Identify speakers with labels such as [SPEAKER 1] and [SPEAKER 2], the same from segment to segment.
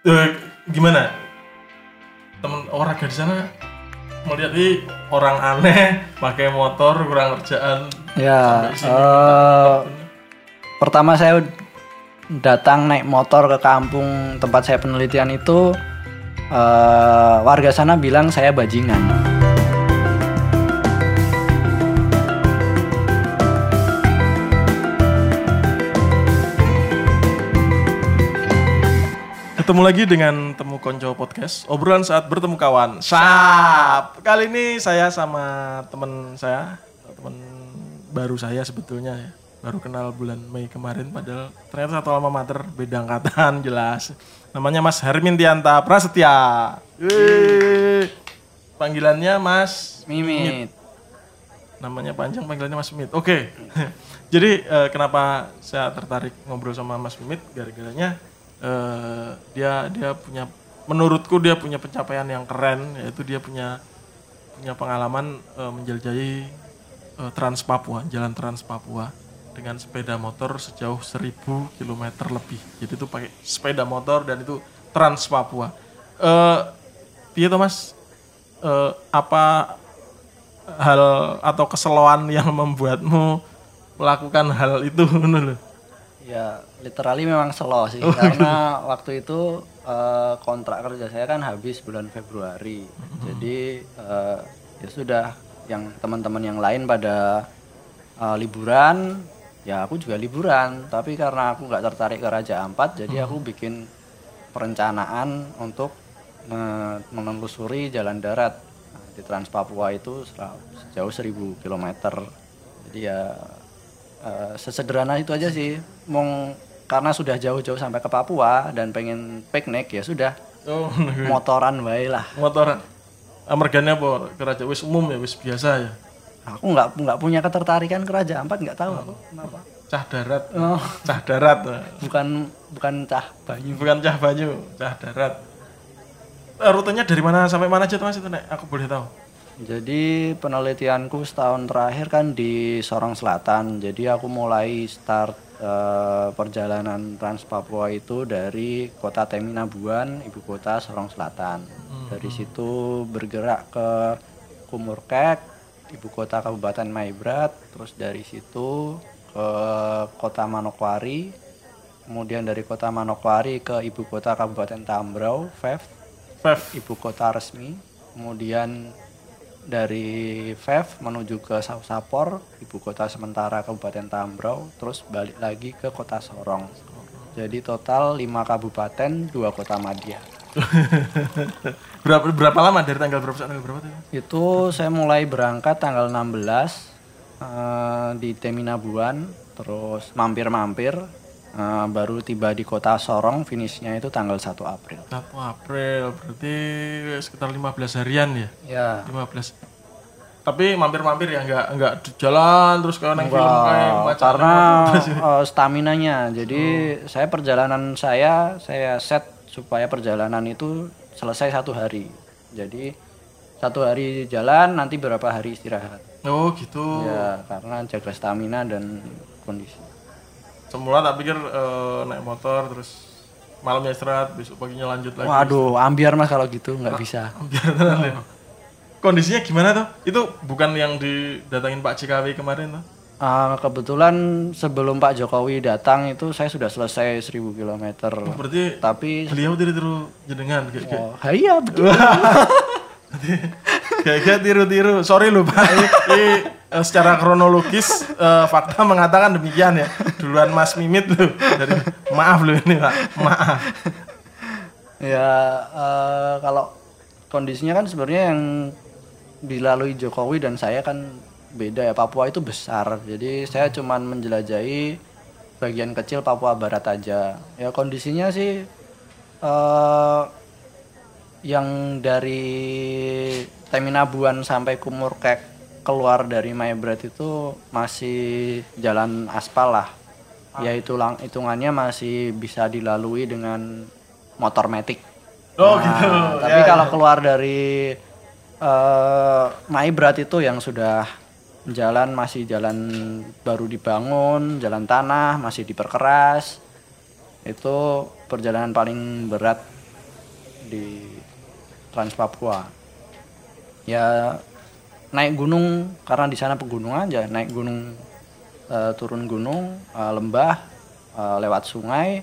[SPEAKER 1] Eh, gimana? Temen olahraga di sana melihat ini orang aneh pakai motor kurang kerjaan
[SPEAKER 2] Ya,
[SPEAKER 1] sini minta-
[SPEAKER 2] pertama saya datang naik motor ke kampung tempat saya penelitian itu eh, warga sana bilang saya bajingan.
[SPEAKER 1] Ketemu lagi dengan Temu Konco Podcast, obrolan saat bertemu kawan. Sap. Kali ini saya sama teman saya, teman baru saya sebetulnya ya. Baru kenal bulan Mei kemarin padahal ternyata satu alma mater beda angkatan jelas. Namanya Mas Hermin Tianta Prasetya. Yeay. Panggilannya Mas
[SPEAKER 2] Mimit.
[SPEAKER 1] namanya panjang panggilannya Mas Mimit. Oke. Jadi eh, kenapa saya tertarik ngobrol sama Mas Mimit gara-garanya eh, dia dia punya menurutku dia punya pencapaian yang keren yaitu dia punya punya pengalaman eh, menjelajahi eh, Trans Papua, jalan Trans Papua dengan sepeda motor sejauh 1000 km lebih. Jadi itu pakai sepeda motor dan itu Trans Papua. Eh piye toh Mas? Eh, apa hal atau keseloan yang membuatmu melakukan hal itu lho.
[SPEAKER 2] Ya, literally memang slow sih karena waktu itu eh, kontrak kerja saya kan habis bulan Februari. Jadi eh, ya sudah yang teman-teman yang lain pada eh, liburan, ya aku juga liburan. Tapi karena aku nggak tertarik ke Raja Ampat, jadi aku bikin perencanaan untuk me- menelusuri jalan darat Nah, di Trans Papua itu sejauh 1000 km. Jadi ya eh, sesederhana itu aja sih. Mong karena sudah jauh-jauh sampai ke Papua dan pengen piknik ya sudah
[SPEAKER 1] Oh,
[SPEAKER 2] motoran wae lah.
[SPEAKER 1] motor amarganya apa? Keraja wis umum ya, wis biasa ya.
[SPEAKER 2] Aku nggak nggak punya ketertarikan ke Raja Ampat nggak tahu aku kenapa.
[SPEAKER 1] Cah darat.
[SPEAKER 2] Oh,
[SPEAKER 1] Cah darat.
[SPEAKER 2] bukan bukan cah banyu.
[SPEAKER 1] Bukan cah banyu, cah darat. Eh, rutenya dari mana sampai mana aja tuh Mas itu Nek? Aku boleh tahu.
[SPEAKER 2] Jadi penelitianku setahun terakhir kan di Sorong Selatan. Jadi aku mulai start eh, perjalanan Trans Papua itu dari kota Teminabuan, ibu kota Sorong Selatan. Dari situ bergerak ke Kumurkek, ibu kota Kabupaten Maibrat. Terus dari situ ke kota Manokwari. Kemudian dari kota Manokwari ke ibu kota Kabupaten Tambrau, Vev
[SPEAKER 1] Fev.
[SPEAKER 2] ibu kota resmi. Kemudian dari Vev menuju ke Sapor, ibu kota sementara Kabupaten Tambrau, terus balik lagi ke kota Sorong. Jadi total 5 kabupaten, 2 kota madya.
[SPEAKER 1] berapa berapa lama dari tanggal berapa tanggal berapa tuh?
[SPEAKER 2] Itu saya mulai berangkat tanggal 16 eh, di Teminabuan, terus mampir-mampir, eh, baru tiba di kota Sorong, finishnya itu tanggal 1 April.
[SPEAKER 1] 1 April, berarti sekitar 15 harian ya?
[SPEAKER 2] Ya,
[SPEAKER 1] 15. Tapi mampir-mampir ya nggak nggak jalan terus kayak neng film kayak baca
[SPEAKER 2] karena eh, staminanya. Jadi saya perjalanan saya saya set supaya perjalanan itu selesai satu hari. Jadi satu hari jalan nanti berapa hari istirahat.
[SPEAKER 1] Oh gitu.
[SPEAKER 2] Ya karena jaga stamina dan kondisi.
[SPEAKER 1] Semula tak pikir eh, naik motor terus malamnya istirahat besok paginya lanjut lagi.
[SPEAKER 2] Waduh, ambiar mas kalau gitu nggak bisa.
[SPEAKER 1] Biar tenan ya. Kondisinya gimana tuh? Itu bukan yang didatangin Pak JKW kemarin tuh?
[SPEAKER 2] Ah, kebetulan sebelum Pak Jokowi datang itu saya sudah selesai 1000 km.
[SPEAKER 1] Berarti
[SPEAKER 2] Tapi
[SPEAKER 1] beliau tiru-tiru jenengan kayak kayak
[SPEAKER 2] oh, iya betul.
[SPEAKER 1] kayak kayak tiru-tiru. Sorry loh Pak. Ini, eh, secara kronologis eh, fakta mengatakan demikian ya. Duluan Mas Mimit loh. Dari maaf loh ini Pak. Maaf.
[SPEAKER 2] Ya eh, kalau kondisinya kan sebenarnya yang dilalui Jokowi dan saya kan beda ya Papua itu besar jadi saya cuman menjelajahi bagian kecil Papua Barat aja ya kondisinya sih eh yang dari Teminabuan sampai Kumurkek keluar dari Maibrat itu masih jalan aspal lah yaitu lang hitungannya masih bisa dilalui dengan motor metik
[SPEAKER 1] Oh
[SPEAKER 2] Nah,
[SPEAKER 1] gitu.
[SPEAKER 2] Tapi
[SPEAKER 1] Ya,
[SPEAKER 2] kalau
[SPEAKER 1] ya.
[SPEAKER 2] keluar dari eh Maibrat itu yang sudah jalan masih jalan baru dibangun, jalan tanah masih diperkeras. Itu perjalanan paling berat di Trans Papua. Ya naik gunung karena di sana pegunungan aja, naik gunung eh, turun gunung, eh, lembah, eh, lewat sungai,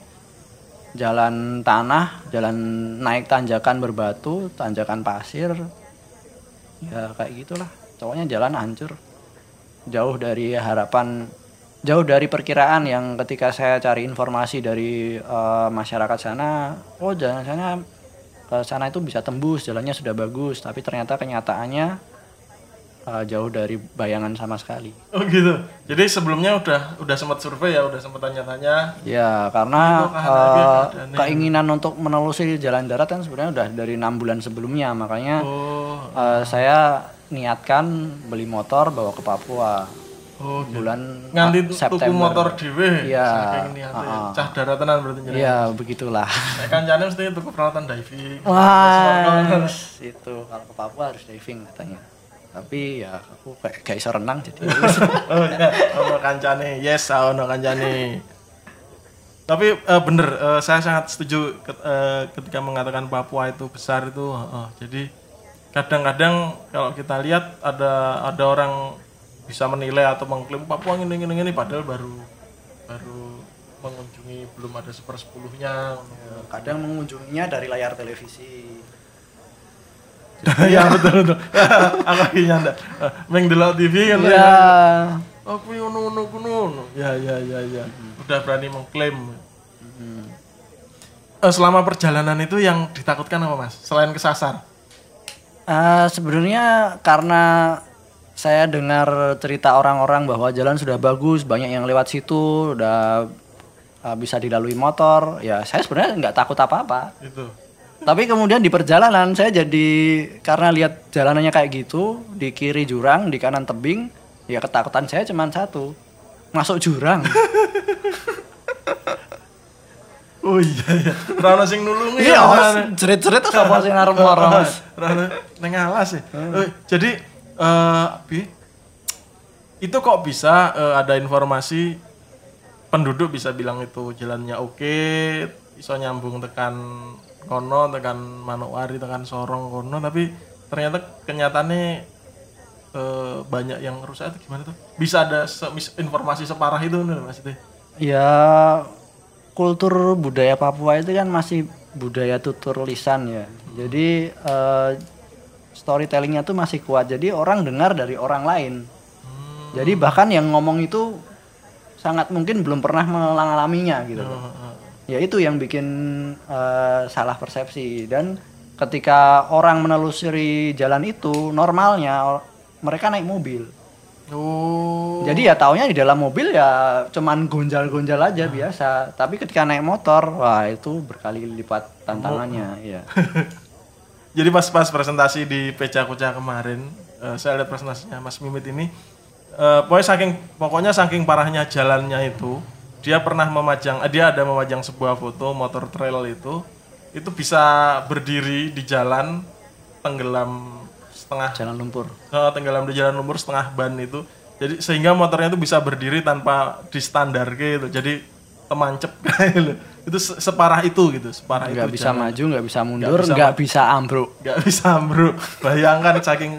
[SPEAKER 2] jalan tanah, jalan naik tanjakan berbatu, tanjakan pasir. Ya kayak gitulah. Pokoknya jalan hancur. Jauh dari harapan jauh dari perkiraan yang ketika saya cari informasi dari eh, masyarakat sana, oh jalan sana ke sana itu bisa tembus, jalannya sudah bagus, tapi ternyata kenyataannya eh, jauh dari bayangan sama sekali.
[SPEAKER 1] Oh gitu. Jadi sebelumnya udah udah sempat survei ya, udah sempat tanya-tanya.
[SPEAKER 2] Ya, karena
[SPEAKER 1] keadaannya.
[SPEAKER 2] keinginan untuk menelusuri jalan darat kan sebenarnya udah dari enam bulan sebelumnya, makanya
[SPEAKER 1] Oh,
[SPEAKER 2] eh, saya niatkan beli motor bawa ke Papua
[SPEAKER 1] oh
[SPEAKER 2] bulan
[SPEAKER 1] Nganti
[SPEAKER 2] eh,
[SPEAKER 1] tuku
[SPEAKER 2] September.
[SPEAKER 1] motor dhewe.
[SPEAKER 2] Iya, ah.
[SPEAKER 1] Cah daratanan berarti jenenge.
[SPEAKER 2] Iya, begitulah.
[SPEAKER 1] Nek kancane mesti tuku peralatan diving.
[SPEAKER 2] Wah, itu kalau ke Papua harus diving katanya. Tapi ya aku kayak gak iso renang jadi.
[SPEAKER 1] oh iya, ono kancane. Yes, ah, ono kancane. Tapi eh, bener, eh, saya sangat setuju ket- eh, ketika mengatakan Papua itu besar itu. heeh. jadi kadang-kadang kalau kita lihat ada ada orang bisa menilai atau mengklaim Papua ini ini ini padahal baru baru mengunjungi belum ada sepersepuluhnya.
[SPEAKER 2] Kadang mengunjunginya dari layar televisi.
[SPEAKER 1] Iya betul betul. Aku lagi nyanda. Eh, Meng delok TV kan.
[SPEAKER 2] Iya.
[SPEAKER 1] Aku ngono ngono ngono. Ya ya ya ya. Udah berani mengklaim. Eh, selama perjalanan itu yang ditakutkan apa mas? Selain kesasar?
[SPEAKER 2] Eh, sebenarnya karena saya dengar cerita orang-orang bahwa jalan sudah bagus, banyak yang lewat situ, udah eh, bisa dilalui motor. Ya saya sebenarnya nggak takut apa-apa.
[SPEAKER 1] Itu.
[SPEAKER 2] Tapi kemudian di perjalanan saya jadi karena lihat jalanannya kayak gitu, di kiri jurang, di kanan tebing, ya ketakutan saya cuma satu, masuk jurang.
[SPEAKER 1] Oh iya iya. Rano sing nulungi
[SPEAKER 2] Iya,
[SPEAKER 1] ya. Rano.
[SPEAKER 2] jerit-jerit terus apa sih ngarep Mas?
[SPEAKER 1] Rano neng alas ya. Eh, jadi eh Bi, itu kok bisa eh, ada informasi penduduk bisa bilang itu jalannya oke, bisa nyambung tekan kono, tekan Manokwari, tekan Sorong kono, tapi ternyata kenyataannya eh, banyak yang rusak itu gimana tuh? Bisa ada se- informasi separah itu nih maksudnya?
[SPEAKER 2] Ya kultur budaya Papua itu kan masih budaya tutur lisan ya. Jadi eh, storytellingnya tuh masih kuat. Jadi orang dengar dari orang lain. Jadi bahkan yang ngomong itu sangat mungkin belum pernah mengalaminya gitu. loh. Ya itu yang bikin eh, salah persepsi dan ketika orang menelusuri jalan itu normalnya or- mereka naik mobil.
[SPEAKER 1] Oh,
[SPEAKER 2] Jadi ya taunya di dalam mobil ya cuman gonjal-gonjal aja biasa. Tapi ketika naik motor, wah itu berkali lipat tantangannya. Iya.
[SPEAKER 1] Jadi pas pas presentasi di Peca Kuca kemarin, eh, saya lihat presentasinya Mas Mimit ini, eh, pokoknya saking pokoknya saking parahnya jalannya itu, dia pernah memajang, eh, dia ada memajang sebuah foto motor trail itu, itu bisa berdiri di jalan tenggelam setengah,
[SPEAKER 2] Jalan lumpur.
[SPEAKER 1] eh, tenggelam di jalan lumpur setengah ban itu, jadi sehingga motornya itu bisa berdiri tanpa di standar gitu, jadi kayak gitu. itu se- separah itu gitu, separah
[SPEAKER 2] Nggak
[SPEAKER 1] itu
[SPEAKER 2] bisa
[SPEAKER 1] jalan.
[SPEAKER 2] maju, nggak bisa mundur,
[SPEAKER 1] bisa
[SPEAKER 2] nggak bisa ambruk.
[SPEAKER 1] nggak bisa bro bayangkan saking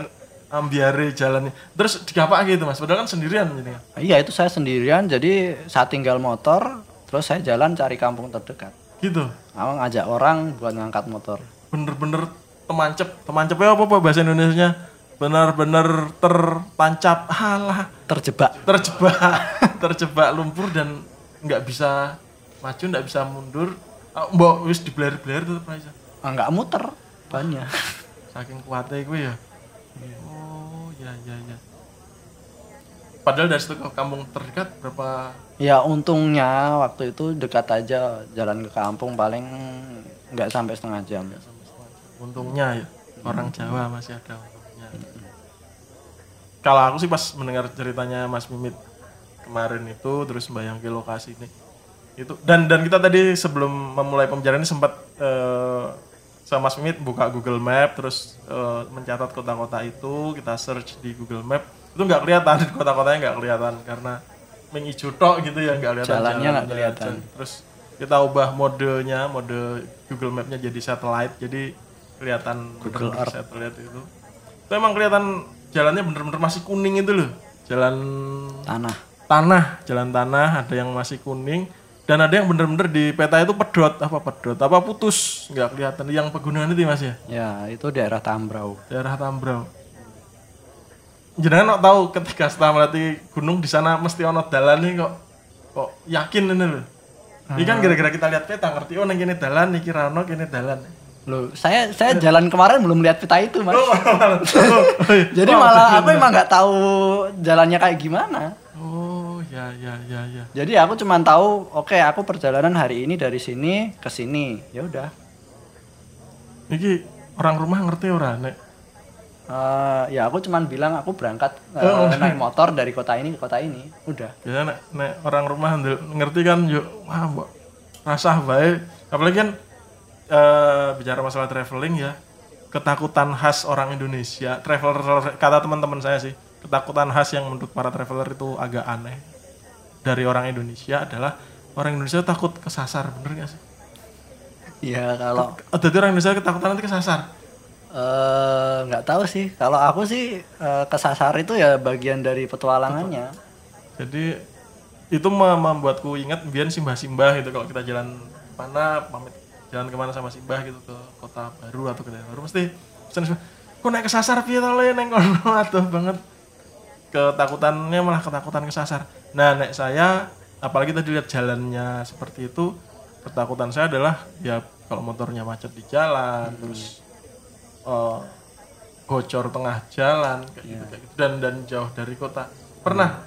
[SPEAKER 1] ambiare jalannya terus digapak gitu mas padahal kan sendirian jadi
[SPEAKER 2] Iya itu saya sendirian, jadi saat tinggal motor, terus saya jalan cari kampung terdekat.
[SPEAKER 1] gitu
[SPEAKER 2] Aku ngajak orang buat ngangkat motor.
[SPEAKER 1] bener-bener temancep temancepnya apa apa bahasa Indonesia bener-bener tertancap alah
[SPEAKER 2] Terjebak.
[SPEAKER 1] terjebak terjebak lumpur dan nggak bisa maju nggak bisa mundur. Ah, mbok wis dibeler-beler tetep aja
[SPEAKER 2] Ah, nggak muter banyak.
[SPEAKER 1] saking kuatnya gue ya. Oh ya ya ya. Padahal dari situ ke kampung terdekat berapa?
[SPEAKER 2] Ya untungnya waktu itu dekat aja jalan ke kampung paling nggak sampai setengah jam.
[SPEAKER 1] untungnya ya orang Jawa masih ada untungnya. Kalau aku sih pas mendengar ceritanya Mas Mimit kemarin itu terus bayang ke lokasi ini. Itu dan dan kita tadi sebelum memulai pembicaraan ini sempat eh, sama Mas Mimit buka Google Map terus eh, mencatat kota-kota itu kita search di Google Map. Itu nggak kelihatan kota-kotanya nggak kelihatan karena mengicu tok gitu ya nggak kelihatan
[SPEAKER 2] Jalannya nggak kelihatan.
[SPEAKER 1] terus kita ubah modenya mode Google Map-nya jadi satellite jadi kelihatan
[SPEAKER 2] Google
[SPEAKER 1] bener-bener satelit itu. Itu emang kelihatan jalannya bener-bener masih kuning itu loh jalan
[SPEAKER 2] Tanah.
[SPEAKER 1] Tanah jalan tanah ada yang masih kuning dan ada yang bener-bener di peta itu pedot apa pedot apa putus nggak kelihatan. Yang pegunungan itu mas ya?
[SPEAKER 2] Ya, itu daerah Tambrau.
[SPEAKER 1] daerah Tambrau. Kok tahu ketika setelah melewati gunung di sana mesti ono dalan nih kok kok yakin ini loh ini kan gara-gara kita lihat peta ngerti oh neng kene dalan iki ra ono kene dalan.
[SPEAKER 2] Loh, saya saya jalan kemarin belum lihat peta itu, Mas.
[SPEAKER 1] oh,
[SPEAKER 2] Jadi malah aku emang nggak tahu jalannya kayak gimana.
[SPEAKER 1] Ya ya ya ya
[SPEAKER 2] Jadi aku cuma tahu, oke aku perjalanan hari ini dari sini ke sini. Ya udah.
[SPEAKER 1] iki orang rumah ngerti ora nek
[SPEAKER 2] Eh, ya aku cuman bilang aku berangkat eh, naik motor dari kota ini ke kota ini. Udah.
[SPEAKER 1] biasanya nek, nek orang rumah ngerti kan yuk wah mbok rasah baik apalagi kan eh, bicara masalah traveling ya ketakutan khas orang Indonesia traveler kata teman-teman saya sih ketakutan khas yang menurut para traveler itu agak aneh dari orang Indonesia adalah orang Indonesia takut kesasar bener gak sih?
[SPEAKER 2] Ya kalau
[SPEAKER 1] Oh, jadi orang Indonesia ketakutan nanti kesasar
[SPEAKER 2] eh, nggak tahu sih. Kalau aku sih eh, kesasar itu ya bagian dari petualangannya.
[SPEAKER 1] Jadi itu mem- membuatku ingat biar simbah-simbah gitu kalau kita jalan mana pamit jalan ke mana sama simbah gitu ke kota baru atau ke daerah baru mesti pesan simbah kok naik kesasar piye to le neng kono atuh banget ketakutannya malah ketakutan kesasar. Nah nek saya apalagi tadi lihat jalannya seperti itu ketakutan saya adalah ya kalau motornya macet di jalan terus eh, bocor tengah jalan kayak gitu, kayak gitu. dan dan jauh dari kota. Pernah?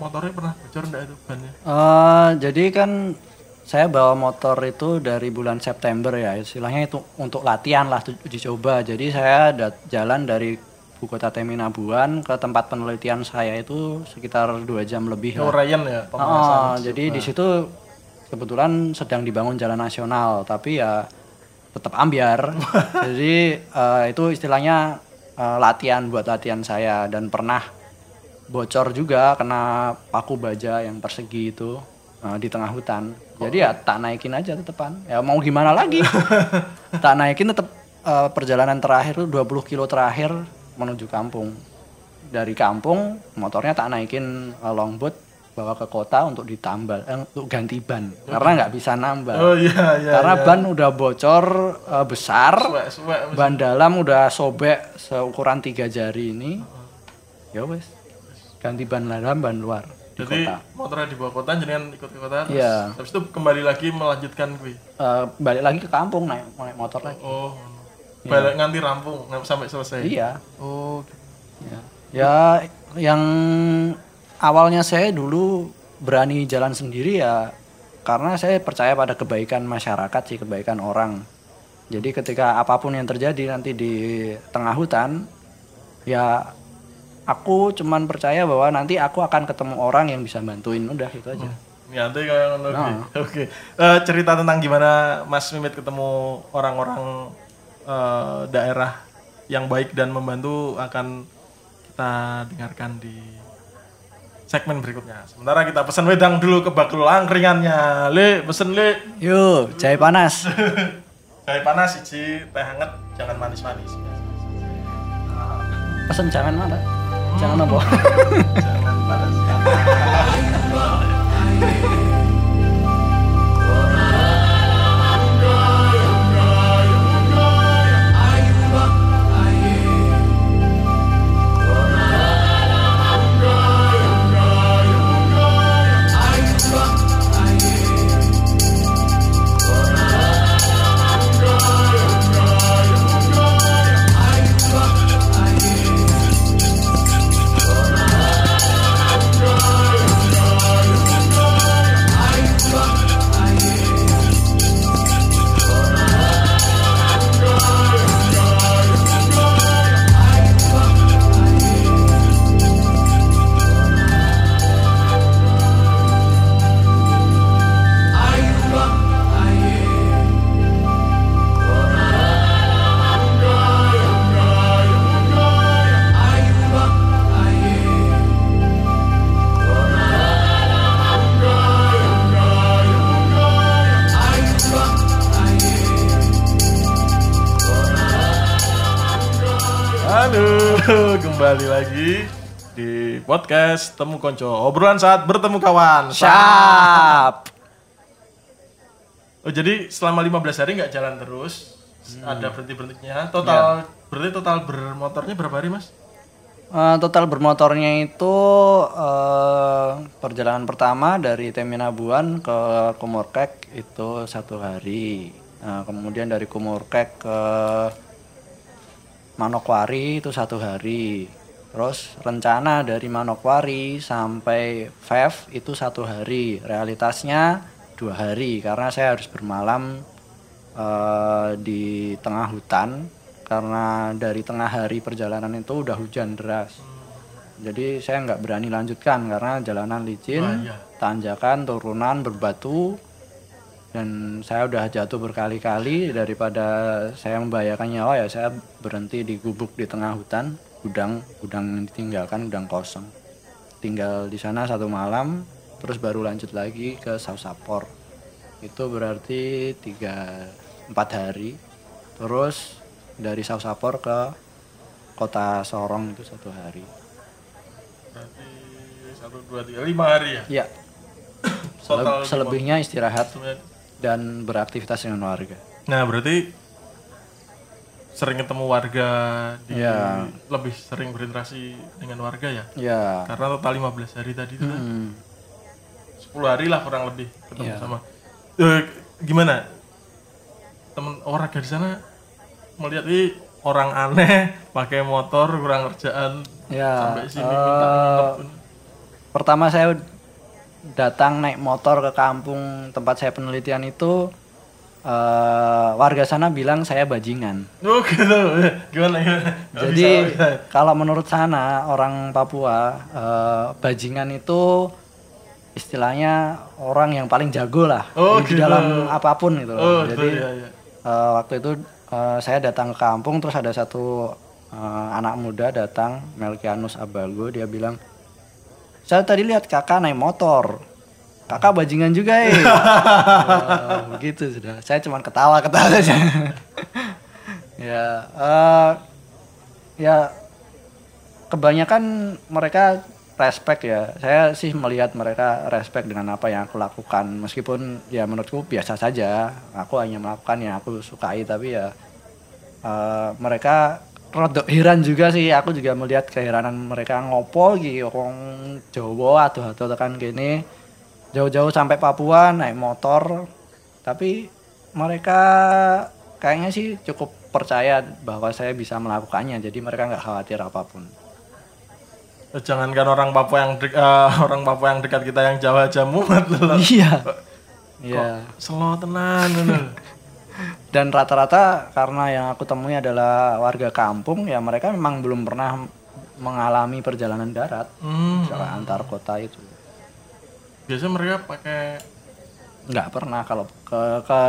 [SPEAKER 1] Motornya pernah bocor enggak itu bannya?
[SPEAKER 2] Eh, jadi kan saya bawa motor itu dari bulan September ya, istilahnya itu untuk latihan lah, uji coba. Jadi saya jalan dari ibu kota Teminabuan ke tempat penelitian saya itu sekitar dua jam lebih lah.
[SPEAKER 1] oh Ryan ya
[SPEAKER 2] Oh, jadi di situ kebetulan sedang dibangun jalan nasional, tapi ya tetap ambiar. jadi eh, itu istilahnya eh, latihan buat latihan saya dan pernah bocor juga kena paku baja yang persegi itu eh, di tengah hutan. Jadi ya tak naikin aja tetepan. Ya mau gimana lagi? tak naikin tetap eh, perjalanan terakhir tuh 20 kilo terakhir menuju kampung. Dari kampung motornya tak naikin eh, longboat bawa ke kota untuk ditambal eh, untuk ganti ban karena nggak bisa nambal.
[SPEAKER 1] oh iya iya
[SPEAKER 2] karena ban udah bocor eh, besar,
[SPEAKER 1] suwe suwe
[SPEAKER 2] ban dalam udah sobek seukuran tiga jari ini. Ya wes, ganti ban dalam, ban luar di
[SPEAKER 1] jadi
[SPEAKER 2] kota.
[SPEAKER 1] motornya dibawa kota jangan ikut ke kota terus
[SPEAKER 2] Iya.
[SPEAKER 1] habis itu kembali lagi melanjutkan kui
[SPEAKER 2] Eh, balik lagi ke kampung naik naik motor lagi.
[SPEAKER 1] oh balik nganti rampung sampai selesai
[SPEAKER 2] Iya.
[SPEAKER 1] oh
[SPEAKER 2] Ya. ya, yang awalnya saya dulu berani jalan sendiri ya karena saya percaya pada kebaikan masyarakat sih, kebaikan orang. Jadi ketika apa pun yang terjadi nanti di tengah hutan, ya aku cuman percaya bahwa nanti aku akan ketemu orang yang bisa bantuin, udah itu aja.
[SPEAKER 1] Niate kayak ngono kuwi. Oke. Eh, cerita tentang gimana Mas Mimit ketemu orang-orang eh, daerah yang baik dan membantu akan kita dengarkan di segmen berikutnya. Sementara kita pesan wedang dulu ke bakul angkringannya. Le, pesen le.
[SPEAKER 2] Yuk, jahe panas.
[SPEAKER 1] Kayak panas siji, teh hangat, jangan manis-manis.
[SPEAKER 2] Pesen jangan mana? Jangan apa?
[SPEAKER 1] jangan panas. kembali lagi di podcast Temu Konco. Obrolan saat bertemu kawan.
[SPEAKER 2] Siap.
[SPEAKER 1] Oh, jadi selama 15 hari nggak jalan terus. Ada berhenti-berhentinya. Total berarti total bermotornya berapa hari, Mas?
[SPEAKER 2] Eh, total bermotornya itu eh, perjalanan pertama dari Teminabuan ke Kumurkek itu satu hari. Nah, kemudian dari Kumurkek ke Manokwari itu satu hari. Terus rencana dari Manokwari sampai Fev itu satu hari. Realitasnya dua hari karena saya harus bermalam eh, di tengah hutan karena dari tengah hari perjalanan itu udah hujan deras. Jadi saya nggak berani lanjutkan karena jalanan licin,
[SPEAKER 1] Bahaya.
[SPEAKER 2] tanjakan, turunan, berbatu, dan saya udah jatuh berkali-kali daripada saya membahayakan nyawa ya saya berhenti di gubuk di tengah hutan, gudang, gudang yang ditinggalkan, gudang kosong. Tinggal di sana satu malam, terus baru lanjut lagi ke Sausapor. Itu berarti tiga empat hari. Terus dari Sausapor ke kota Sorong itu satu hari.
[SPEAKER 1] Berarti satu dua tiga lima hari ya.
[SPEAKER 2] Ya.
[SPEAKER 1] Total
[SPEAKER 2] selebihnya istirahat dan beraktivitas dengan warga.
[SPEAKER 1] Nah, berarti sering ketemu warga di
[SPEAKER 2] Iya.
[SPEAKER 1] lebih sering berinteraksi dengan warga ya.
[SPEAKER 2] Ya.
[SPEAKER 1] Karena total 15 hari tadi itu kan
[SPEAKER 2] Hmm.
[SPEAKER 1] 10 hari lah kurang lebih ketemu
[SPEAKER 2] Iya.
[SPEAKER 1] sama. Eh, gimana? Temen warga di sana melihat ini orang aneh pakai motor kurang kerjaan
[SPEAKER 2] Ya.
[SPEAKER 1] sampai sini minta minta.
[SPEAKER 2] pertama saya datang naik motor ke kampung tempat saya penelitian itu eh, warga sana bilang saya bajingan.
[SPEAKER 1] Oh gitu. Gimana
[SPEAKER 2] Jadi
[SPEAKER 1] bisa, nggak bisa.
[SPEAKER 2] kalau menurut sana orang Papua eh, bajingan itu istilahnya orang yang paling jago lah
[SPEAKER 1] Oh,
[SPEAKER 2] di
[SPEAKER 1] gitu.
[SPEAKER 2] dalam apa pun gitu loh.
[SPEAKER 1] Oh,
[SPEAKER 2] Jadi
[SPEAKER 1] iya, iya.
[SPEAKER 2] eh, waktu itu eh, saya datang ke kampung terus ada satu eh, anak muda datang Melkianus Abago dia bilang saya tadi lihat kakak naik motor. Kakak bajingan juga eh. Oh, begitu sudah. Saya cuma ketawa ketawa saja. Ya eh, ya kebanyakan mereka respect ya. Saya sih melihat mereka respect dengan apa yang aku lakukan. Meskipun ya menurutku biasa saja. Aku hanya melakukan yang aku sukai tapi ya eh, mereka rodok heran juga sih aku juga melihat keheranan mereka ngopo gitu wong Jawa atau atau tekan gini jauh-jauh sampai Papua naik motor tapi mereka kayaknya sih cukup percaya bahwa saya bisa melakukannya jadi mereka nggak khawatir apa pun
[SPEAKER 1] Jangankan orang Papua yang dek- eh, orang Papua yang dekat kita yang Jawa aja mumet loh.
[SPEAKER 2] iya iya
[SPEAKER 1] Slow tenan.
[SPEAKER 2] Dan rata-rata karena yang aku temui adalah warga kampung ya mereka memang belum pernah mengalami perjalanan darat
[SPEAKER 1] Hmm.
[SPEAKER 2] secara antar kota itu.
[SPEAKER 1] Biasanya mereka pakai
[SPEAKER 2] nggak pernah. Kalau ke, ke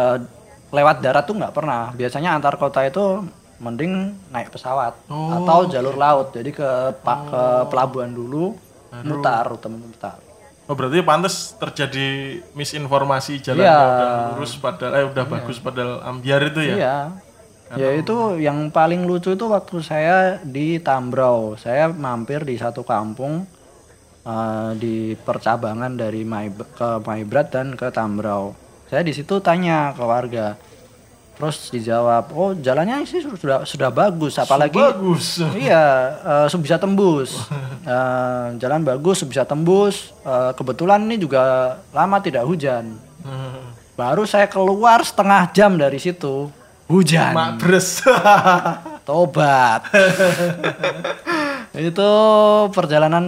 [SPEAKER 2] lewat darat tuh nggak pernah. Biasanya antar kota itu mending naik pesawat
[SPEAKER 1] Oh.
[SPEAKER 2] atau jalur laut. Jadi ke pak ke pelabuhan dulu mutar rute mutar
[SPEAKER 1] Oh berarti pantas terjadi misinformasi jalan
[SPEAKER 2] Iya.
[SPEAKER 1] udah lurus padahal eh udah bagus padahal ambiar itu ya.
[SPEAKER 2] Iya. Ya itu yang paling lucu itu waktu saya di Tambrau. Saya mampir di satu kampung eh, di percabangan dari Maib- ke Maibrat dan ke Tambrau. Saya di situ tanya ke warga. Terus dijawab, "Oh, jalannya sih sudah sudah bagus, apalagi
[SPEAKER 1] Bagus.
[SPEAKER 2] iya eh, bisa tembus Eh, jalan bagus bisa tembus Eh, kebetulan ini juga lama tidak hujan
[SPEAKER 1] Hmm.
[SPEAKER 2] baru saya keluar setengah jam dari situ hujan
[SPEAKER 1] Mak bres.
[SPEAKER 2] tobat itu perjalanan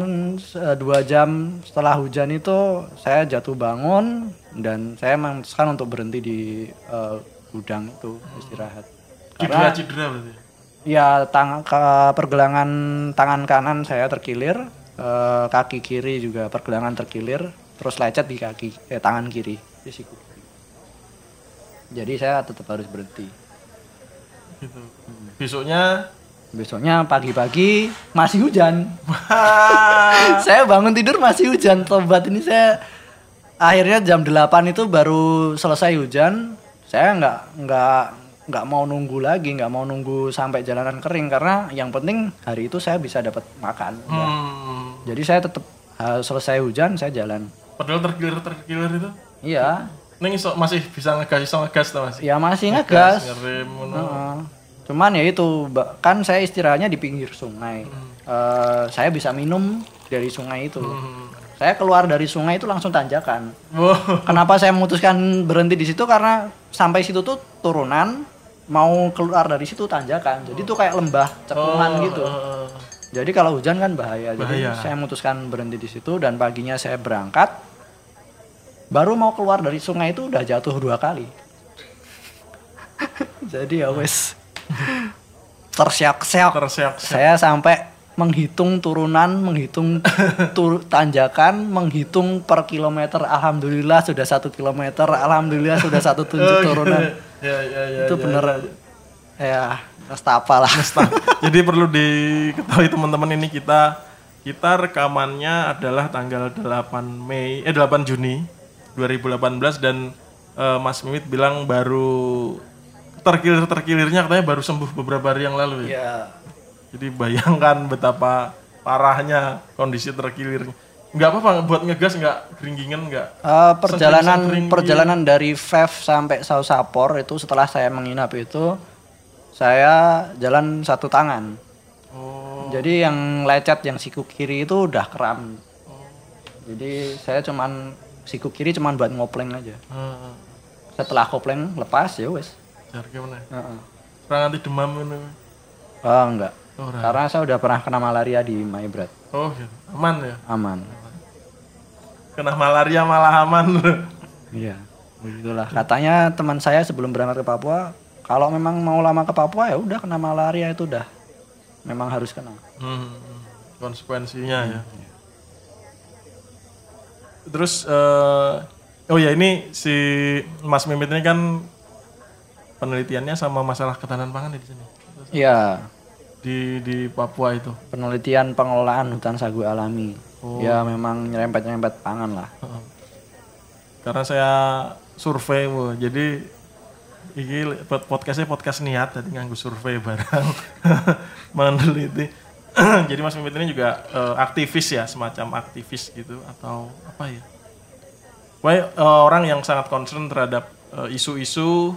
[SPEAKER 2] dua jam setelah hujan itu saya jatuh bangun dan saya memutuskan untuk berhenti di eh, gudang itu istirahat
[SPEAKER 1] cedera cedera berarti.
[SPEAKER 2] Ya, tang ke pergelangan tangan kanan saya terkilir, eh, kaki kiri juga pergelangan terkilir, terus lecet di kaki eh tangan kiri, di siku. kiri. Jadi saya tetap harus berhenti.
[SPEAKER 1] Gitu. Besoknya
[SPEAKER 2] Besoknya pagi-pagi masih hujan. saya bangun tidur masih hujan. Tobat ini saya akhirnya jam 8 itu baru selesai hujan. Saya nggak nggak nggak mau nunggu lagi nggak mau nunggu sampai jalanan kering karena yang penting hari itu saya bisa dapat makan Udah.
[SPEAKER 1] Hmm.
[SPEAKER 2] jadi saya tetap uh, selesai hujan saya jalan
[SPEAKER 1] Padahal terkilir terkilir itu.
[SPEAKER 2] iya
[SPEAKER 1] Neng iso masih bisa ngegas iso ngegas tuh mas.
[SPEAKER 2] ya masih ngegas
[SPEAKER 1] Ngerem ngono.
[SPEAKER 2] Heeh. cuman ya itu kan saya istirahatnya di pinggir sungai Eh, saya bisa minum dari sungai itu
[SPEAKER 1] Hmm.
[SPEAKER 2] saya keluar dari sungai itu langsung tanjakan
[SPEAKER 1] Wow.
[SPEAKER 2] Kenapa saya memutuskan berhenti di situ karena sampai situ tuh turunan mau keluar dari situ tanjakan. Jadi tuh kayak lembah cekungan gitu.
[SPEAKER 1] Eh,
[SPEAKER 2] Jadi kalau hujan kan bahaya. Jadi
[SPEAKER 1] Bahaya.
[SPEAKER 2] saya memutuskan berhenti di situ dan paginya saya berangkat. Baru mau keluar dari sungai itu udah jatuh dua kali. Jadi ya wes tersiak-siak.
[SPEAKER 1] tersiak.
[SPEAKER 2] Saya sampai menghitung turunan, menghitung tur tanjakan, menghitung per kilometer. Alhamdulillah sudah satu kilometer. Alhamdulillah sudah satu tunjuk turunan.
[SPEAKER 1] Ya ya ya.
[SPEAKER 2] Itu
[SPEAKER 1] ya,
[SPEAKER 2] bener
[SPEAKER 1] ya.
[SPEAKER 2] ya nestapa lah.
[SPEAKER 1] Jadi perlu diketahui teman-teman ini kita kita rekamannya adalah tanggal 8 Mei eh 8 Juni 2018 dan eh, Mas Mimit bilang baru terkilir-terkilirnya katanya baru sembuh beberapa hari yang lalu ya.
[SPEAKER 2] Ya,
[SPEAKER 1] Jadi bayangkan betapa parahnya kondisi terkilirnya. Nggak apa-apa buat ngegas nggak geringgingan nggak.
[SPEAKER 2] Eh, perjalanan perjalanan dari Vev sampai Sausapor itu setelah saya menginap itu saya jalan satu tangan.
[SPEAKER 1] Oh,
[SPEAKER 2] Jadi yang lecet yang siku kiri itu udah kram. Jadi saya cuman siku kiri cuman buat ngopleng aja.
[SPEAKER 1] eh,
[SPEAKER 2] Setelah kopleng lepas ya wes.
[SPEAKER 1] jar gimana?
[SPEAKER 2] Heeh.
[SPEAKER 1] Perang anti demam ini.
[SPEAKER 2] Oh enggak.
[SPEAKER 1] Oh.
[SPEAKER 2] Karena saya udah pernah kena malaria di Maibrat.
[SPEAKER 1] Oh, gitu. aman ya.
[SPEAKER 2] Aman.
[SPEAKER 1] Kena malaria malah aman.
[SPEAKER 2] Iya. Begitulah. Katanya teman saya sebelum berangkat ke Papua, kalau memang mau lama ke Papua ya udah kena malaria itu udah memang harus kena.
[SPEAKER 1] Hmm, konsekuensinya ya. Terus eh, oh ya ini si Mas Mimit ini kan penelitiannya sama masalah ketahanan pangan ya di sini.
[SPEAKER 2] Iya.
[SPEAKER 1] Di di Papua itu.
[SPEAKER 2] Penelitian pengelolaan hutan sagu alami.
[SPEAKER 1] Oh.
[SPEAKER 2] Ya memang nyerempet-nyerempet pangan lah.
[SPEAKER 1] Karena saya survei, Bu. jadi pod- podcastnya podcast niat, jadi nganggu survei barang meneliti. jadi Mas Mimit ini juga eh, aktivis ya, semacam aktivis gitu atau apa ya? Pokoknya eh, orang yang sangat concern terhadap eh, isu-isu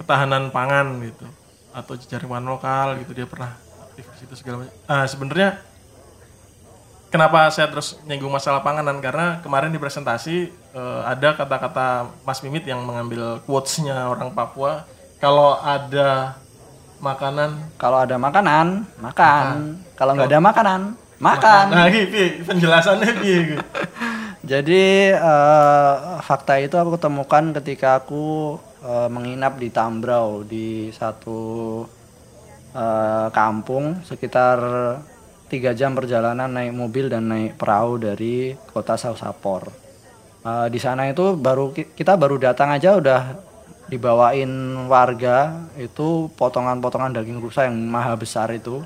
[SPEAKER 1] ketahanan pangan gitu atau jaringan lokal gitu dia pernah aktivis itu segala macam. Ah, sebenarnya Kenapa saya terus nyinggung masalah panganan? Karena kemarin di presentasi eh, ada kata-kata Mas Mimit yang mengambil quotes-nya orang Papua. Kalau ada makanan,
[SPEAKER 2] Kalau ada makanan, makan. Kalau nggak ada makanan, makan.
[SPEAKER 1] nah ini penjelasannya piye?
[SPEAKER 2] Jadi eh, fakta itu aku ketemukan ketika aku eh, menginap di Tambrau di satu eh, kampung sekitar tiga jam perjalanan naik mobil dan naik perahu dari kota Sausapor. Eh, di sana itu baru ki- kita baru datang aja udah dibawain warga itu potongan-potongan daging rusa yang maha besar itu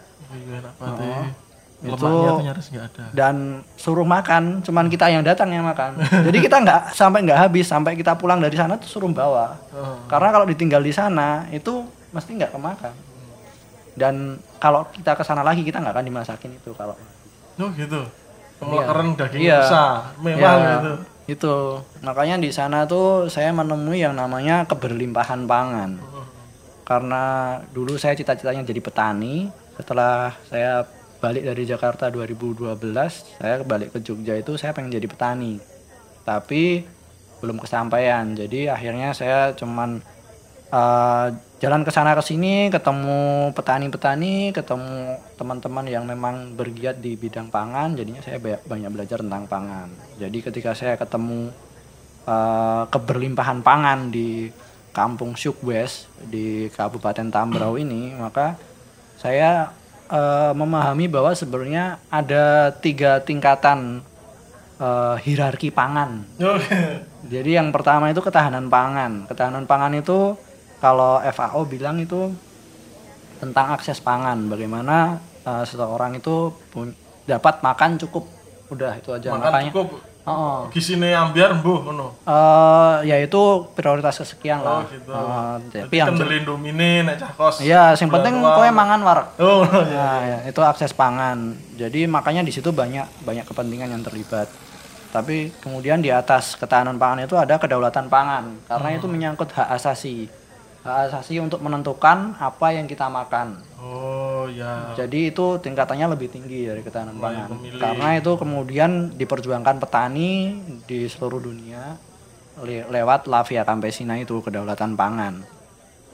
[SPEAKER 1] enak banget.
[SPEAKER 2] Itu-
[SPEAKER 1] nyaris nggak ada.
[SPEAKER 2] dan suruh makan cuman kita yang datang yang makan jadi kita nggak sampai nggak habis sampai kita pulang dari sana tuh suruh bawa
[SPEAKER 1] Oh.
[SPEAKER 2] karena kalau ditinggal di sana itu mesti nggak kemakan dan kalau kita ke sana lagi kita nggak akan dimasakin itu kalau
[SPEAKER 1] Oh gitu. Kemelekeran daging
[SPEAKER 2] Iya.
[SPEAKER 1] rusa, mewah
[SPEAKER 2] Ya,
[SPEAKER 1] gitu.
[SPEAKER 2] itu makanya di sana tuh saya menemui yang namanya keberlimpahan pangan karena dulu saya cita-citanya jadi petani setelah saya balik dari Jakarta 2012 saya balik ke Jogja itu saya pengen jadi petani. Tapi belum kesampaian. Jadi akhirnya saya cuman eh, jalan ke sana ke sini ketemu petani-petani ketemu teman-teman yang memang bergiat di bidang pangan. Jadinya saya ba- banyak belajar tentang pangan. Jadi ketika saya ketemu eh, keberlimpahan pangan di Kampung Syukwes di Kabupaten Tambrau ini maka saya eh, memahami bahwa sebenarnya ada tiga tingkatan eh, hierarki pangan
[SPEAKER 1] Oh,
[SPEAKER 2] jadi yang pertama itu ketahanan pangan. Ketahanan pangan itu kalau FAO bilang itu tentang akses pangan. Bagaimana eh, seseorang itu dapat makan cukup. Udah itu aja.
[SPEAKER 1] makan
[SPEAKER 2] Makanya
[SPEAKER 1] cukup.
[SPEAKER 2] Oh,
[SPEAKER 1] gisine ambiar mbuh ngono.
[SPEAKER 2] eh ya itu prioritas kesekian
[SPEAKER 1] Oh
[SPEAKER 2] lah.
[SPEAKER 1] gitu.
[SPEAKER 2] Eh, tapi yang
[SPEAKER 1] kendeli domine nek cah kos.
[SPEAKER 2] Iya, yang penting kowe mangan war.
[SPEAKER 1] Oh, iya.
[SPEAKER 2] Nah, ya, itu akses pangan. Jadi makanya di situ banyak banyak kepentingan yang terlibat. Tapi kemudian di atas ketahanan pangan itu ada kedaulatan pangan karena
[SPEAKER 1] Hmm.
[SPEAKER 2] itu menyangkut hak asasi. Hak asasi untuk menentukan apa yang kita makan.
[SPEAKER 1] Oh, ya.
[SPEAKER 2] Jadi itu tingkatannya lebih tinggi dari ketahanan pangan. Karena itu kemudian diperjuangkan petani di seluruh dunia le- lewat La Via Campesina itu kedaulatan pangan.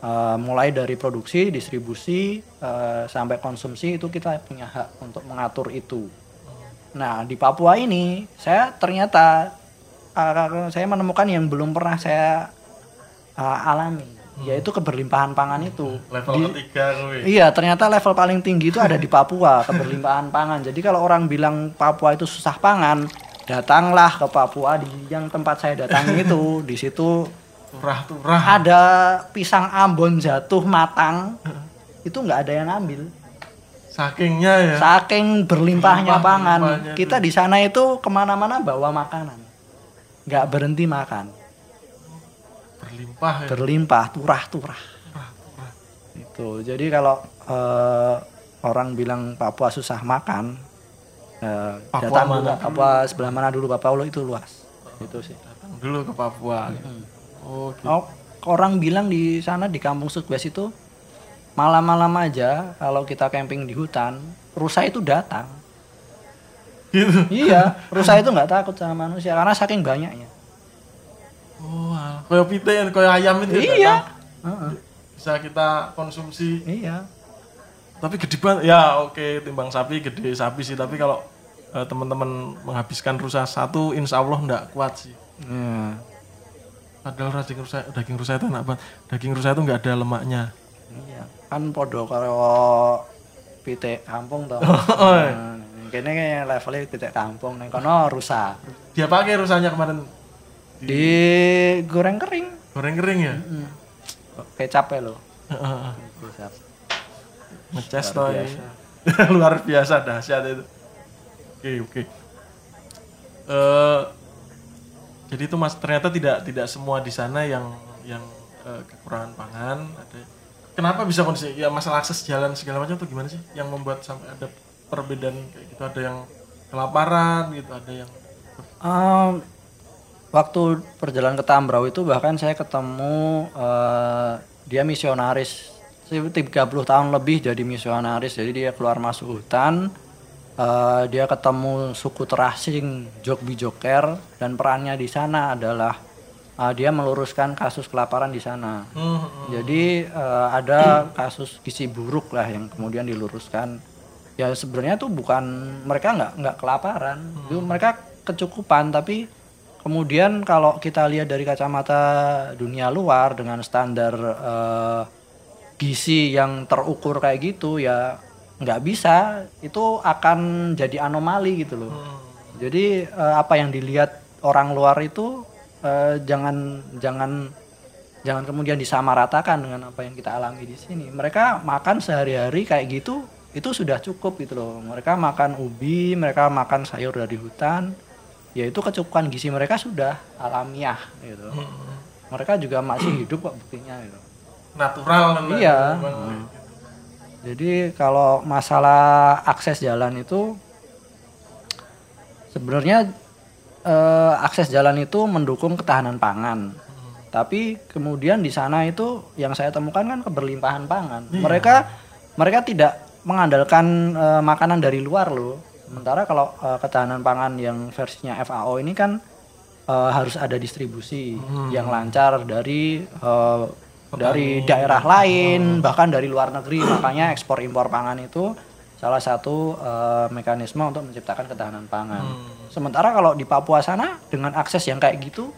[SPEAKER 2] Eh, mulai dari produksi, distribusi eh, sampai konsumsi itu kita punya hak untuk mengatur itu. Nah di Papua ini saya ternyata eh, saya menemukan yang belum pernah saya eh, alami, yaitu keberlimpahan pangan itu.
[SPEAKER 1] Level
[SPEAKER 2] Di-
[SPEAKER 1] ketiga kowe.
[SPEAKER 2] Iya, ternyata level paling tinggi itu ada di Papua, keberlimpahan pangan. Jadi kalau orang bilang Papua itu susah pangan, datanglah ke Papua di yang tempat saya datangi itu. Di situ
[SPEAKER 1] Turah-turah.
[SPEAKER 2] ada pisang Ambon jatuh matang, itu nggak ada yang ngambil.
[SPEAKER 1] Sakingnya ya.
[SPEAKER 2] Saking berlimpahnya
[SPEAKER 1] Berlimpah-
[SPEAKER 2] pangan, kita di sana itu ke mana-mana bawa makanan, nggak berhenti makan,
[SPEAKER 1] Berlimpah ya.
[SPEAKER 2] berlimpah, turah-turah.
[SPEAKER 1] Turah-turah.
[SPEAKER 2] itu jadi kalau eh, orang bilang Papua susah makan eh,
[SPEAKER 1] Papua
[SPEAKER 2] datang
[SPEAKER 1] mana
[SPEAKER 2] dulu Papua sebelah mana dulu Papua itu luas itu sih
[SPEAKER 1] Datang dulu ke Papua. Oh, gitu.
[SPEAKER 2] oh, orang bilang di sana di Kampung Sukses itu malam-malam aja kalau kita camping di hutan rusa itu datang
[SPEAKER 1] Gitu.
[SPEAKER 2] iya rusa itu nggak takut sama manusia karena saking banyaknya
[SPEAKER 1] Oh, kayak pite yang kayak ayam itu ya,
[SPEAKER 2] iya. Heeh.
[SPEAKER 1] Bisa kita konsumsi.
[SPEAKER 2] iya
[SPEAKER 1] Tapi gede banget. Ya, oke, timbang sapi gede sapi sih, tapi kalau eh, teman-teman menghabiskan rusa satu insya Allah ndak kuat sih.
[SPEAKER 2] Iya.
[SPEAKER 1] Padahal daging rusa, daging rusa itu enak banget. Daging rusa itu nggak ada lemaknya.
[SPEAKER 2] Iya, kan podo karo pitik kampung toh.
[SPEAKER 1] Oh, iya.
[SPEAKER 2] Nah, kene levelnya pitik kampung ning kono rusa.
[SPEAKER 1] Dia pakai rusanya kemarin
[SPEAKER 2] Digoreng kering.
[SPEAKER 1] goreng kering ya.
[SPEAKER 2] Hmm. Kecap ya lo. Kecap.
[SPEAKER 1] Ngeces toh. ya. Luar biasa dahsyat itu. Oke, oke. Eh jadi itu Mas ternyata tidak tidak semua di sana yang yang eh, kekurangan pangan ada. Kenapa bisa kondisi ya masalah akses jalan segala macam tuh gimana sih yang membuat sampai ada perbedaan kayak gitu ada yang kelaparan gitu ada yang
[SPEAKER 2] Em, waktu perjalanan ke Tambrau itu bahkan saya ketemu eh, dia misionaris 30 tahun lebih jadi misionaris jadi dia keluar masuk hutan eh, dia ketemu suku terasing Jogbi Joker dan perannya di sana adalah eh, dia meluruskan kasus kelaparan di sana
[SPEAKER 1] Hmm, hmm.
[SPEAKER 2] jadi eh, ada kasus gizi buruk lah yang kemudian diluruskan. Ya sebenarnya tuh bukan mereka nggak nggak kelaparan, itu mereka kecukupan tapi kemudian kalau kita lihat dari kacamata dunia luar dengan standar eh, gizi yang terukur kayak gitu ya nggak bisa itu akan jadi anomali gitu loh. Jadi eh, apa yang dilihat orang luar itu eh, jangan jangan jangan kemudian disamaratakan dengan apa yang kita alami di sini. Mereka makan sehari-hari kayak gitu itu sudah cukup gitu loh. Mereka makan ubi, mereka makan sayur dari hutan. Ya itu kecukupan gizi mereka sudah alamiah gitu. Mereka juga masih hidup kok buktinya gitu.
[SPEAKER 1] natural kan,
[SPEAKER 2] Iya. Hmm. Jadi kalau masalah akses jalan itu sebenarnya eh, akses jalan itu mendukung ketahanan pangan. Tapi kemudian di sana itu yang saya temukan kan keberlimpahan pangan. Mereka mereka tidak mengandalkan eh, makanan dari luar loh. Sementara kalau eh, ketahanan pangan yang versinya FAO ini kan eh, harus ada distribusi yang lancar dari eh, dari daerah lain bahkan dari luar negeri makanya ekspor impor pangan itu salah satu eh, mekanisme untuk menciptakan ketahanan pangan. Sementara kalau di Papua sana dengan akses yang kayak gitu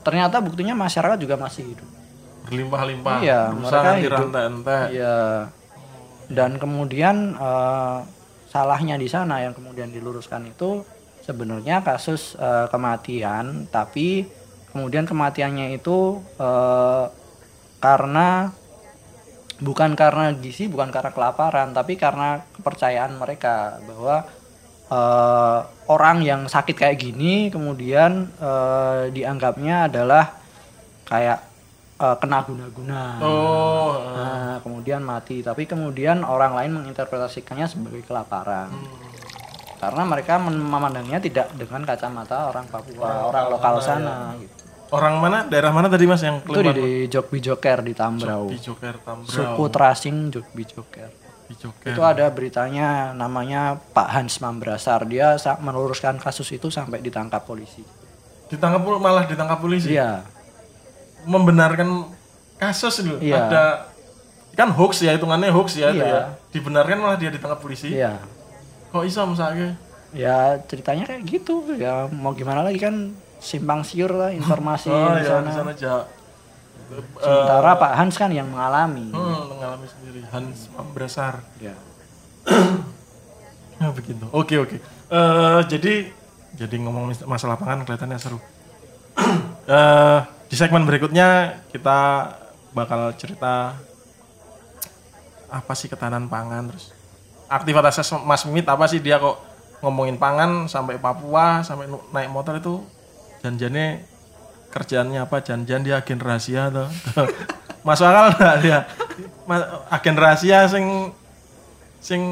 [SPEAKER 2] ternyata buktinya masyarakat juga masih hidup.
[SPEAKER 1] berlimpah-limpah
[SPEAKER 2] Iya, mereka hidup. Iya. Dan kemudian eh, salahnya di sana yang kemudian diluruskan itu sebenarnya kasus eh, kematian, tapi kemudian kematiannya itu eh, karena bukan karena gizi, bukan karena kelaparan, tapi karena kepercayaan mereka bahwa eh, orang yang sakit kayak gini kemudian eh, dianggapnya adalah kayak eh, kena guna-guna.
[SPEAKER 1] Oh,
[SPEAKER 2] Nah, kemudian mati, tapi kemudian orang lain menginterpretasikannya sebagai kelaparan. Karena mereka memandangnya tidak dengan kacamata orang Papua, orang lokal sana gitu.
[SPEAKER 1] orang mana? Daerah mana tadi Mas yang
[SPEAKER 2] Itu di, di Jogbi Joker di Tambrau.
[SPEAKER 1] Di Joker Tambrau.
[SPEAKER 2] Suku Trasing Jogbi Joker.
[SPEAKER 1] Joker.
[SPEAKER 2] Itu ada beritanya namanya Pak Hans Mambrasar. Dia meluruskan kasus itu sampai ditangkap polisi.
[SPEAKER 1] Ditangkap malah ditangkap polisi.
[SPEAKER 2] Iya.
[SPEAKER 1] Membenarkan kasus itu.
[SPEAKER 2] Iya.
[SPEAKER 1] Ada kan hoax ya hitungannya hoax ya itu
[SPEAKER 2] Iya.
[SPEAKER 1] ya. Dibenarkan malah dia ditangkap polisi.
[SPEAKER 2] Iya.
[SPEAKER 1] Kok iso misalnya?
[SPEAKER 2] Ya ceritanya kayak gitu. Ya mau gimana lagi kan simpang siur lah informasi
[SPEAKER 1] Oh
[SPEAKER 2] di
[SPEAKER 1] ya
[SPEAKER 2] sana.
[SPEAKER 1] di sana aja.
[SPEAKER 2] Sementara Pak Hans kan yang mengalami.
[SPEAKER 1] Hmm, mengalami sendiri Hans Mambrasar.
[SPEAKER 2] Ya.
[SPEAKER 1] Ya begitu. Oke oke. Eh jadi jadi ngomong masalah pangan kelihatannya seru. Eh di segmen berikutnya kita bakal cerita apa sih ketahanan pangan terus aktivitas Mas Mimit apa sih? Dia kok ngomongin pangan sampai Papua sampai naik motor itu janjiannya kerjaannya apa? Janjian dia agen rahasia tuh masuk akal nggak dia? Agen rahasia sing sing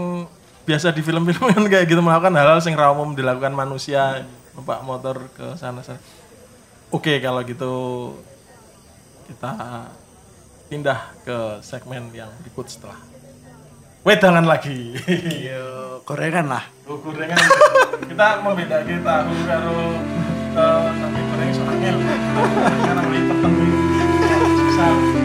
[SPEAKER 1] biasa di film-film kan kayak gitu melakukan hal-hal sing ra umum dilakukan manusia numpak motor ke sana sana oke kalau gitu kita pindah ke segmen yang berikut setelah wedangan lagi.
[SPEAKER 2] Yo, gorengan lah.
[SPEAKER 1] Oh, gorengan. Kita mau beda kita tahu karo eh, tapi goreng soalnya karena beli peteng susah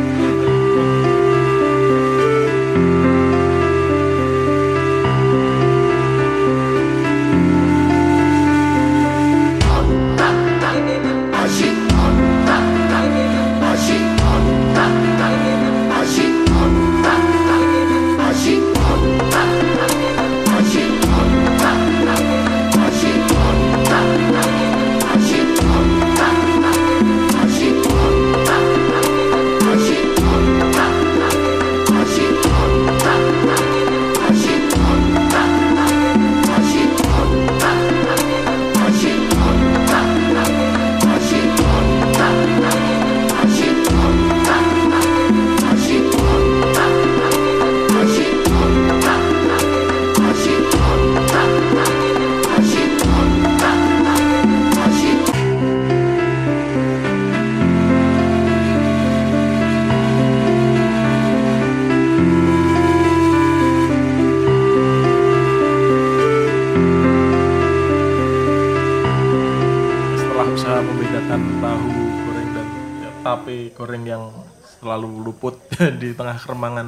[SPEAKER 1] tengah keremangan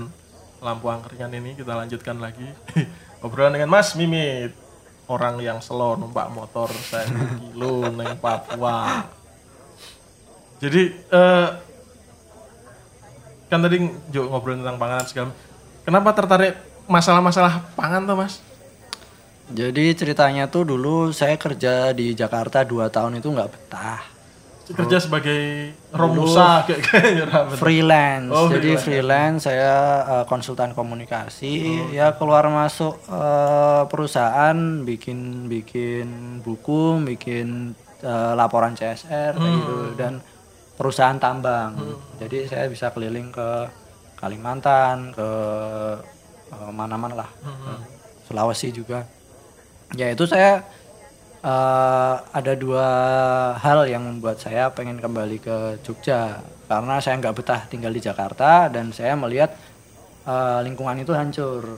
[SPEAKER 1] lampu angkringan ini kita lanjutkan lagi. Obrolan dengan Mas Mimit orang yang selo numpak motor saya kilo neng Papua. Jadi eh, kan tadi Jo ngobrol tentang panganan segala kenapa tertarik masalah-masalah pangan tuh Mas?
[SPEAKER 2] Jadi ceritanya tuh dulu saya kerja di Jakarta 2 tahun itu nggak betah.
[SPEAKER 1] Kerja sebagai romusa kayak kayaknya
[SPEAKER 2] Freelance.
[SPEAKER 1] Oh,
[SPEAKER 2] Jadi
[SPEAKER 1] freelance.
[SPEAKER 2] freelance saya uh, konsultan komunikasi. Ya keluar masuk uh, perusahaan bikin bikin buku, bikin uh, laporan CSR kayak gitu dan perusahaan tambang. Jadi saya bisa keliling ke Kalimantan, ke uh, mana-mana lah. Sulawesi juga. Ya itu saya eh, ada dua hal yang membuat saya pengen kembali ke Jogja karena saya nggak betah tinggal di Jakarta dan saya melihat eh, lingkungan itu hancur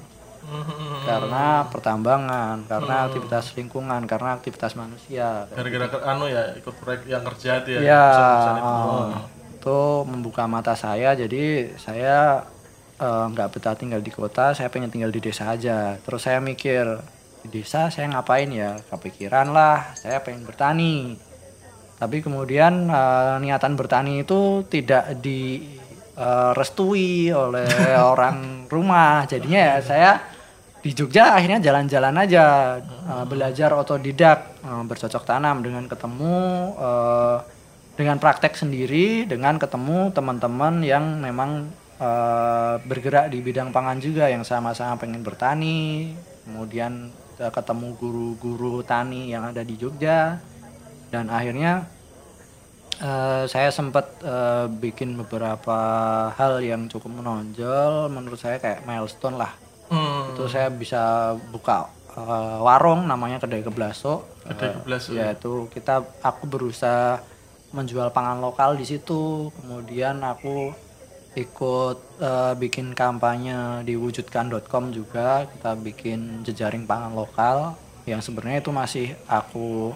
[SPEAKER 2] karena pertambangan, karena aktivitas lingkungan, karena aktivitas manusia.
[SPEAKER 1] gara-gara anu ya ikut proyek yang kerja itu ya
[SPEAKER 2] Ya,
[SPEAKER 1] itu.
[SPEAKER 2] itu membuka mata saya. Jadi saya eh, nggak betah tinggal di kota, saya pengen tinggal di desa aja. Terus saya mikir di desa saya ngapain ya? Kepikiran lah, saya pengen bertani. Tapi kemudian eh, niatan bertani itu tidak direstui oleh orang rumah. Jadinya ya saya di Jogja akhirnya jalan-jalan aja eh, belajar otodidak eh, bercocok tanam dengan ketemu eh, dengan praktek sendiri dengan ketemu teman-teman yang memang eh, bergerak di bidang pangan juga yang sama-sama pengen bertani kemudian kita ketemu guru-guru tani yang ada di Jogja. Dan akhirnya eh, saya sempat eh, bikin beberapa hal yang cukup menonjol. Menurut saya kayak milestone lah.
[SPEAKER 1] Hmm.
[SPEAKER 2] itu saya bisa buka eh, warung namanya kedai keblaso.
[SPEAKER 1] Kedai Keblaso,
[SPEAKER 2] ya? itu kita aku berusaha menjual pangan lokal di situ. Kemudian aku ikut eh, bikin kampanye di wujudkan.com juga. Kita bikin jejaring pangan lokal yang sebenarnya itu masih aku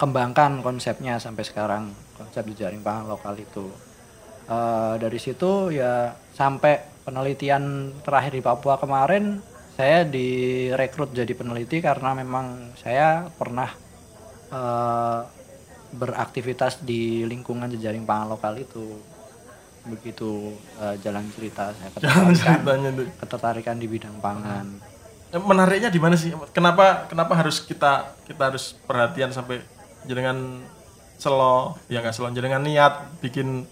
[SPEAKER 2] kembangkan konsepnya sampai sekarang konsep jejaring pangan lokal itu. Eh, dari situ ya sampai penelitian terakhir di Papua kemarin saya direkrut jadi peneliti karena memang saya pernah eh, beraktivitas di lingkungan jejaring pangan lokal itu begitu eh, jalan cerita saya ketertarikan,
[SPEAKER 1] ceritanya tuh.
[SPEAKER 2] ketertarikan di bidang pangan
[SPEAKER 1] Eh, Menariknya di mana sih? Kenapa kenapa harus kita kita harus perhatian sampai jenengan selo ya nggak selo jenengan niat bikin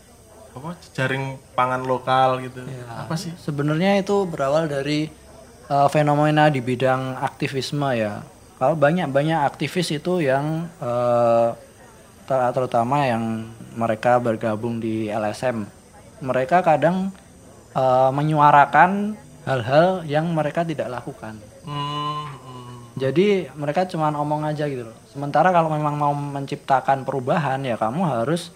[SPEAKER 1] apa jaring pangan lokal gitu. Apa sih?
[SPEAKER 2] Sebenarnya itu berawal dari uh, fenomena di bidang aktivisme ya. Kalau banyak-banyak aktivis itu yang uh, ter- terutama yang mereka bergabung di LSM, mereka kadang uh, menyuarakan hal-hal yang mereka tidak lakukan.
[SPEAKER 1] Hmm, hmm.
[SPEAKER 2] Jadi mereka cuma omong aja gitu loh. Sementara kalau memang mau menciptakan perubahan ya kamu harus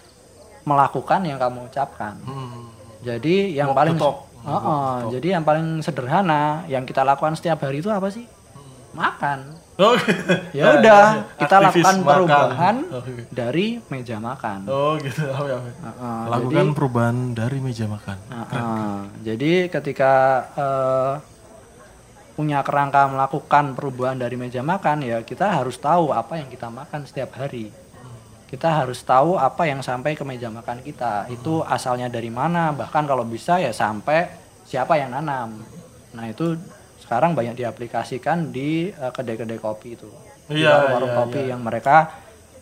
[SPEAKER 2] melakukan yang kamu ucapkan.
[SPEAKER 1] hmm.
[SPEAKER 2] Jadi yang
[SPEAKER 1] Walk
[SPEAKER 2] paling
[SPEAKER 1] talk.
[SPEAKER 2] Heeh, jadi yang paling sederhana yang kita lakukan setiap hari itu apa sih? Makan.
[SPEAKER 1] Oh.
[SPEAKER 2] Ya udah, kita
[SPEAKER 1] Aktivis
[SPEAKER 2] lakukan
[SPEAKER 1] makan.
[SPEAKER 2] perubahan
[SPEAKER 1] Oke.
[SPEAKER 2] dari meja makan.
[SPEAKER 1] Oh gitu. Oh, ya.
[SPEAKER 2] Heeh,
[SPEAKER 1] Lakukan perubahan dari meja makan.
[SPEAKER 2] Heeh, jadi ketika eh, punya kerangka melakukan perubahan dari meja makan ya kita harus tahu apa yang kita makan setiap hari. Kita harus tahu apa yang sampai ke meja makan kita. Itu asalnya dari mana, bahkan kalau bisa ya sampai siapa yang nanam. Nah, itu sekarang banyak diaplikasikan di eh, kedai-kedai kopi itu. Di
[SPEAKER 1] Iya,
[SPEAKER 2] warung-warung
[SPEAKER 1] iya,
[SPEAKER 2] kopi yang mereka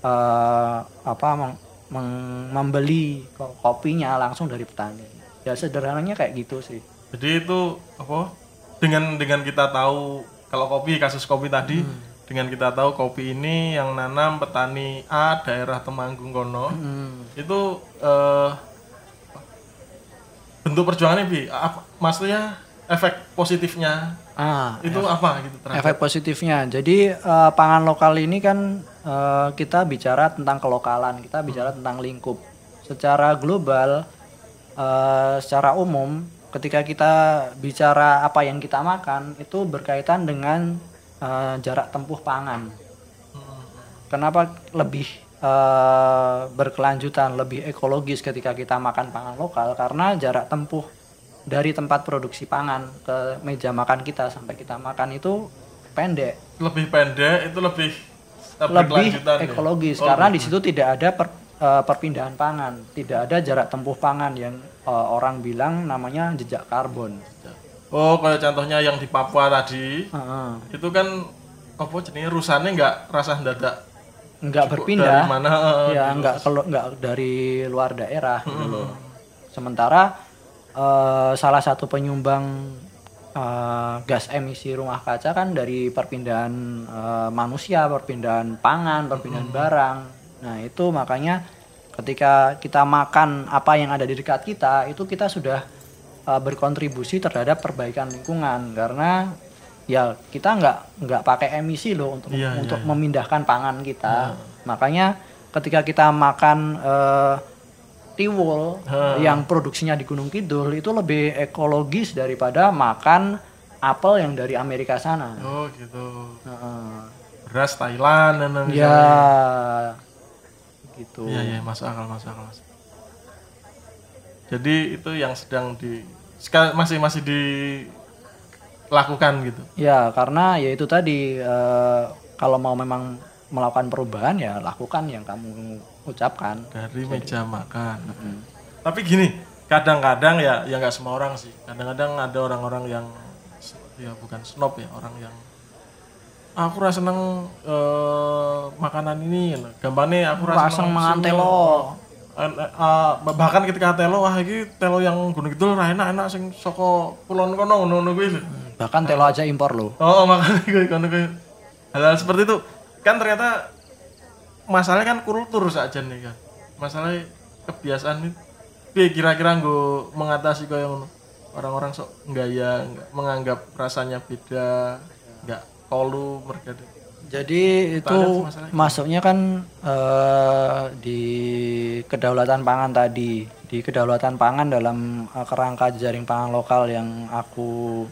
[SPEAKER 2] eh, apa meng- meng- membeli ko- kopinya langsung dari petani. Ya sederhananya kayak gitu sih.
[SPEAKER 1] Jadi itu apa? Dengan dengan kita tahu kalau kopi kasus kopi tadi
[SPEAKER 2] Hmm.
[SPEAKER 1] dengan kita tahu kopi ini yang nanam petani A daerah Temanggung kono
[SPEAKER 2] Hmm.
[SPEAKER 1] itu eh, bentuk perjuangannya bi apa maksudnya efek positifnya
[SPEAKER 2] Ah,
[SPEAKER 1] itu apa gitu terhadap
[SPEAKER 2] efek positifnya. Jadi eh, pangan lokal ini kan eh, kita bicara tentang kelokalan, kita bicara tentang lingkup. Secara global, eh, secara umum, ketika kita bicara apa yang kita makan itu berkaitan dengan eh, jarak tempuh pangan. Kenapa lebih eh, berkelanjutan, lebih ekologis ketika kita makan pangan lokal? Karena jarak tempuh dari tempat produksi pangan ke meja makan kita sampai kita makan itu pendek,
[SPEAKER 1] lebih pendek itu lebih
[SPEAKER 2] lebih
[SPEAKER 1] berkelanjutan ya?
[SPEAKER 2] ekologis
[SPEAKER 1] Oh,
[SPEAKER 2] karena di situ tidak ada per- eh, perpindahan pangan, tidak ada jarak tempuh pangan yang eh, orang bilang namanya jejak karbon.
[SPEAKER 1] Oh, kayak contohnya yang di Papua tadi,
[SPEAKER 2] Heeh.
[SPEAKER 1] itu kan apa jenis rusane nggak rasa dadak
[SPEAKER 2] nggak
[SPEAKER 1] dari
[SPEAKER 2] berpindah,
[SPEAKER 1] mana? heeh,
[SPEAKER 2] ya
[SPEAKER 1] gitu.
[SPEAKER 2] nggak kalau nggak dari luar daerah gitu loh. Sementara eh, salah satu penyumbang eh, gas emisi rumah kaca kan dari perpindahan eh, manusia, perpindahan pangan, perpindahan barang. Nah itu makanya ketika kita makan apa yang ada di dekat kita itu kita sudah eh, berkontribusi terhadap perbaikan lingkungan karena ya kita nggak nggak pakai emisi loh untuk
[SPEAKER 1] Iya, iya,
[SPEAKER 2] untuk
[SPEAKER 1] iya.
[SPEAKER 2] memindahkan pangan kita. Makanya ketika kita makan eh, tiwul yang produksinya di Gunung Kidul itu lebih ekologis daripada makan apel yang dari Amerika sana.
[SPEAKER 1] Oh, gitu.
[SPEAKER 2] Heeh.
[SPEAKER 1] Beras Thailand dan lain-lain.
[SPEAKER 2] ya gitu.
[SPEAKER 1] Iya, iya, masuk akal, masuk akal, Mas. Jadi itu yang sedang di masih masih dilakukan gitu.
[SPEAKER 2] Ya karena ya itu tadi eh, kalau mau memang melakukan perubahan ya lakukan yang kamu ucapkan.
[SPEAKER 1] dari meja makan.
[SPEAKER 2] Mm.
[SPEAKER 1] Tapi gini, kadang-kadang ya ya nggak semua orang sih. Kadang-kadang ada orang-orang yang ya bukan snob ya, orang yang aku rasa seneng eh, makanan ini, gampangnya aku rasa seneng
[SPEAKER 2] mangan
[SPEAKER 1] sini."
[SPEAKER 2] telo.
[SPEAKER 1] Eh, bahkan ketika telo wah iki telo yang gunung kidul ra enak-enak sing saka kulon kono ngono-ngono kuwi lho.
[SPEAKER 2] Bahkan telo aja impor loh.
[SPEAKER 1] Oh, makanya gue kono kuwi hal-hal seperti itu kan ternyata masalahnya kan kultur saja nih kan. Masalah kebiasaan itu piye kira-kira gue mengatasi kaya ngono? Orang-orang sok gaya nggak menganggap rasanya beda nggak kolu mereka deh.
[SPEAKER 2] Jadi itu masuknya kan eh, di kedaulatan pangan tadi. Di kedaulatan pangan dalam eh, kerangka jaring pangan lokal yang aku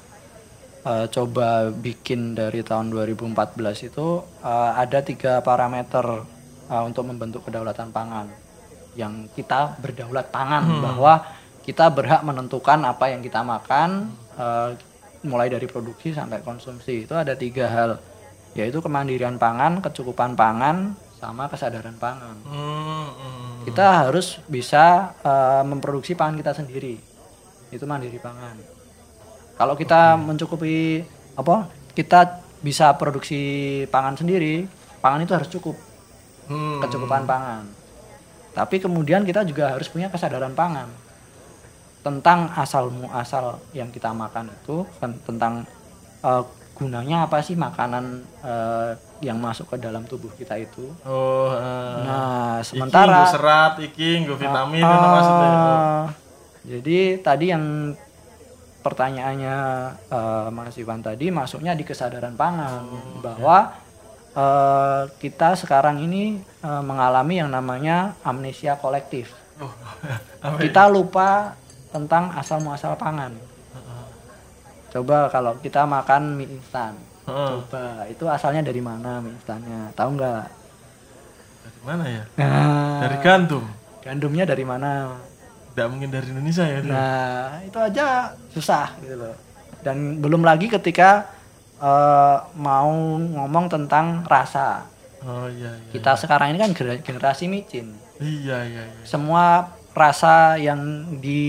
[SPEAKER 2] eh, coba bikin dari tahun 2014 itu eh, ada tiga parameter eh, untuk membentuk kedaulatan pangan. Yang kita berdaulat pangan bahwa kita berhak menentukan apa yang kita makan eh, mulai dari produksi sampai konsumsi itu ada tiga hal yaitu kemandirian pangan, kecukupan pangan, sama kesadaran pangan.
[SPEAKER 1] Hmm, hmm.
[SPEAKER 2] Kita harus bisa eh, memproduksi pangan kita sendiri. Itu mandiri pangan. Kalau kita mencukupi apa? Kita bisa produksi pangan sendiri, pangan itu harus cukup,
[SPEAKER 1] Hmm.
[SPEAKER 2] kecukupan pangan. Tapi kemudian kita juga harus punya kesadaran pangan tentang asal muasal yang kita makan itu tentang eh, gunanya apa sih makanan eh, yang masuk ke dalam tubuh kita itu.
[SPEAKER 1] Oh, eh.
[SPEAKER 2] Nah,
[SPEAKER 1] Iki
[SPEAKER 2] sementara
[SPEAKER 1] nggo serat, iki vitamin itu
[SPEAKER 2] Ah,
[SPEAKER 1] maksudnya.
[SPEAKER 2] Jadi tadi yang pertanyaannya eh, Mas Iwan tadi masuknya di kesadaran pangan
[SPEAKER 1] Oh,
[SPEAKER 2] bahwa eh, kita sekarang ini eh, mengalami yang namanya amnesia kolektif.
[SPEAKER 1] Oh,
[SPEAKER 2] Kita lupa tentang asal muasal pangan. Coba kalau kita makan mie instan,
[SPEAKER 1] Heeh.
[SPEAKER 2] coba itu asalnya dari mana mie instannya? Tahu nggak?
[SPEAKER 1] Dari mana ya?
[SPEAKER 2] Nah,
[SPEAKER 1] Dari gandum.
[SPEAKER 2] gandumnya dari mana?
[SPEAKER 1] Tidak mungkin dari Indonesia ya. itu.
[SPEAKER 2] Nah, itu aja susah gitu loh. Dan belum lagi ketika eh, mau ngomong tentang rasa.
[SPEAKER 1] Oh iya iya.
[SPEAKER 2] Kita sekarang ini kan gener- generasi micin.
[SPEAKER 1] Iya iya iya.
[SPEAKER 2] Semua rasa yang di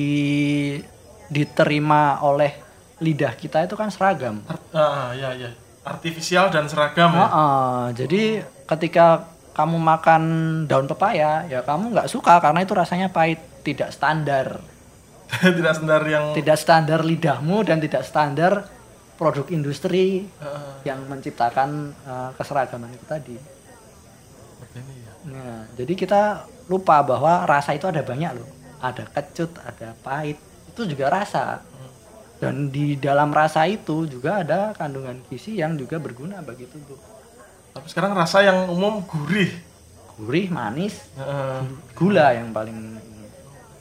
[SPEAKER 2] diterima oleh lidah kita itu kan seragam.
[SPEAKER 1] Art- ah, iya iya. Artifisial dan seragam ya.
[SPEAKER 2] Heeh, jadi ketika kamu makan daun pepaya, ya kamu nggak suka karena itu rasanya pahit, tidak standar.
[SPEAKER 1] Tidak standar yang
[SPEAKER 2] tidak standar lidahmu dan tidak standar produk industri
[SPEAKER 1] Heeh.
[SPEAKER 2] yang menciptakan uh, keseragaman itu tadi.
[SPEAKER 1] ya.
[SPEAKER 2] Nah, jadi kita lupa bahwa rasa itu ada banyak loh. Ada kecut, ada pahit, itu juga rasa. Dan di dalam rasa itu juga ada kandungan gizi yang juga berguna bagi tubuh.
[SPEAKER 1] Tapi sekarang rasa yang umum gurih.
[SPEAKER 2] Gurih, manis,
[SPEAKER 1] Heeh.
[SPEAKER 2] gula yang paling.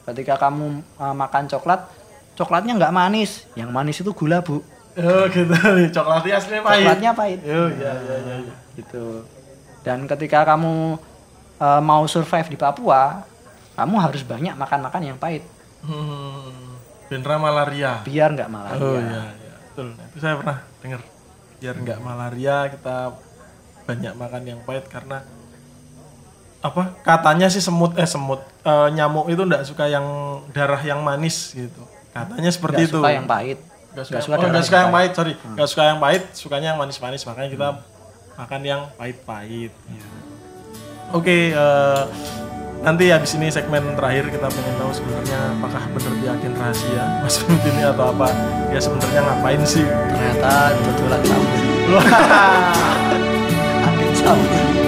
[SPEAKER 2] Ketika kamu uh, makan coklat, coklatnya nggak manis, yang manis itu gula bu.
[SPEAKER 1] Oh gitu coklatnya aslinya pahit.
[SPEAKER 2] Coklatnya pahit.
[SPEAKER 1] Oh iya iya iya. iya.
[SPEAKER 2] gitu. Dan ketika kamu uh, mau survive di Papua, kamu harus banyak makan-makan yang pahit
[SPEAKER 1] Hmm. Benra malaria.
[SPEAKER 2] biar nggak malaria.
[SPEAKER 1] Oh iya, iya. betul. Nah, Itu saya pernah dengar. Biar nggak malaria kita banyak makan yang pahit karena apa? Katanya sih semut eh semut eh, nyamuk itu nggak suka yang darah yang manis gitu. Katanya seperti
[SPEAKER 2] Nggak
[SPEAKER 1] itu.
[SPEAKER 2] suka yang pahit.
[SPEAKER 1] Nggak suka, oh,
[SPEAKER 2] yang
[SPEAKER 1] suka yang
[SPEAKER 2] pahit.
[SPEAKER 1] sorry. Nggak suka yang pahit, sukanya yang manis-manis. Makanya kita makan yang pahit-pahit. Oke, eh, nanti habis ini segmen terakhir kita pengen tahu sebenarnya apakah benar dia agen rahasia Mas ini atau apa? Ya sebenarnya ngapain sih?
[SPEAKER 2] Ternyata betulan kamu.
[SPEAKER 1] Wah,
[SPEAKER 2] Agen.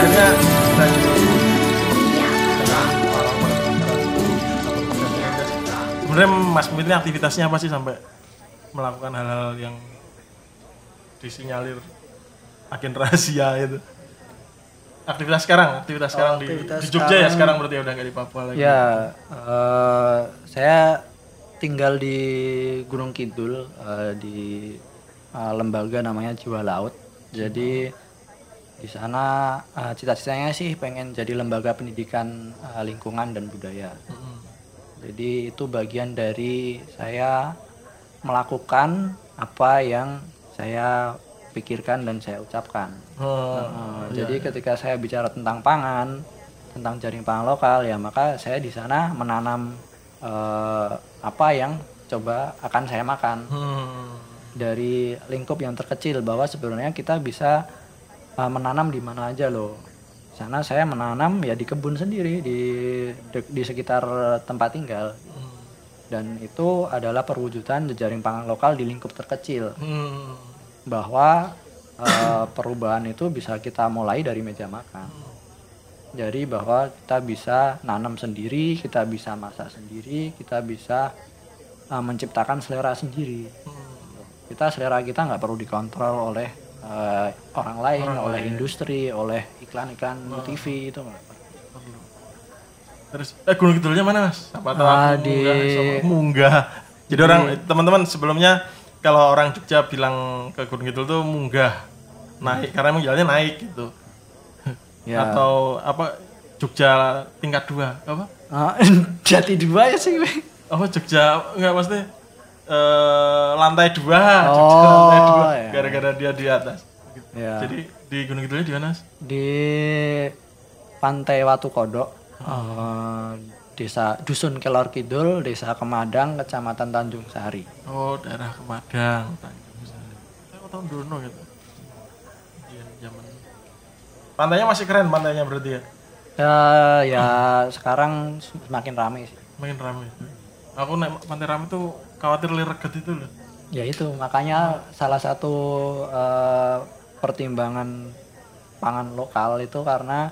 [SPEAKER 3] istilahnya
[SPEAKER 1] sebenarnya Mas Mil aktivitasnya apa sih sampai melakukan hal-hal yang disinyalir agen rahasia itu? Aktivitas sekarang aktivitas oh, sekarang
[SPEAKER 2] aktivitas
[SPEAKER 1] di, di Jogja ya sekarang, ya sekarang. berarti ya udah nggak di Papua lagi.
[SPEAKER 2] Ya uh, saya tinggal di Gunung Kidul uh, di uh, lembaga namanya Jiwa Laut. Jadi hmm di sana eh, cita-citanya sih pengen jadi lembaga pendidikan eh, lingkungan dan budaya.
[SPEAKER 1] Mm-mm.
[SPEAKER 2] Jadi itu bagian dari saya melakukan apa yang saya pikirkan dan saya ucapkan.
[SPEAKER 1] Oh,
[SPEAKER 2] Uh, Jadi ketika saya bicara tentang pangan, tentang jaring pangan lokal ya maka saya di sana menanam eh, apa yang coba akan saya makan
[SPEAKER 1] hmm.
[SPEAKER 2] dari lingkup yang terkecil bahwa sebenarnya kita bisa eh, menanam di mana aja loh. Sana saya menanam ya di kebun sendiri di de- di sekitar tempat tinggal
[SPEAKER 1] Hmm.
[SPEAKER 2] dan itu adalah perwujudan jejaring pangan lokal di lingkup terkecil
[SPEAKER 1] Hmm.
[SPEAKER 2] bahwa eh, perubahan itu bisa kita mulai dari meja makan. Jadi bahwa kita bisa nanam sendiri, kita bisa masak sendiri, kita bisa eh, menciptakan selera sendiri. Kita selera kita nggak perlu dikontrol oleh eh, orang lain, oleh industri, oleh iklan-iklan TV itu.
[SPEAKER 1] Terus eh Gunung Kidulnya mana Mas? Apa tahu
[SPEAKER 2] Ah,
[SPEAKER 1] aku
[SPEAKER 2] di-
[SPEAKER 1] munggah. Jadi orang teman-teman sebelumnya kalau orang Jogja bilang ke Gunung Kidul tuh munggah. Naik karena emang jalannya naik gitu.
[SPEAKER 2] Ya.
[SPEAKER 1] Atau apa Jogja tingkat dua apa?
[SPEAKER 2] Ah, jati dua ya sih.
[SPEAKER 1] Apa Jogja enggak pasti eh lantai dua, Jogja
[SPEAKER 2] Oh,
[SPEAKER 1] lantai dua
[SPEAKER 2] ya.
[SPEAKER 1] gara-gara dia di atas.
[SPEAKER 2] Ya.
[SPEAKER 1] Jadi di Gunung Kidulnya di mana?
[SPEAKER 2] Di Pantai Watu Kodok, eh, desa Dusun Kelor Kidul, desa Kemadang, kecamatan Tanjung Sari.
[SPEAKER 1] Oh, daerah Kemadang, Tanjung Sari. Saya tahu Dono gitu. Iya, zaman. Pantainya masih keren pantainya berarti ya.
[SPEAKER 2] Ya, ya sekarang semakin ramai sih.
[SPEAKER 1] Makin ramai. Aku naik pantai ramai tuh khawatir lireget itu loh.
[SPEAKER 2] Ya itu makanya salah satu eh, pertimbangan pangan lokal itu karena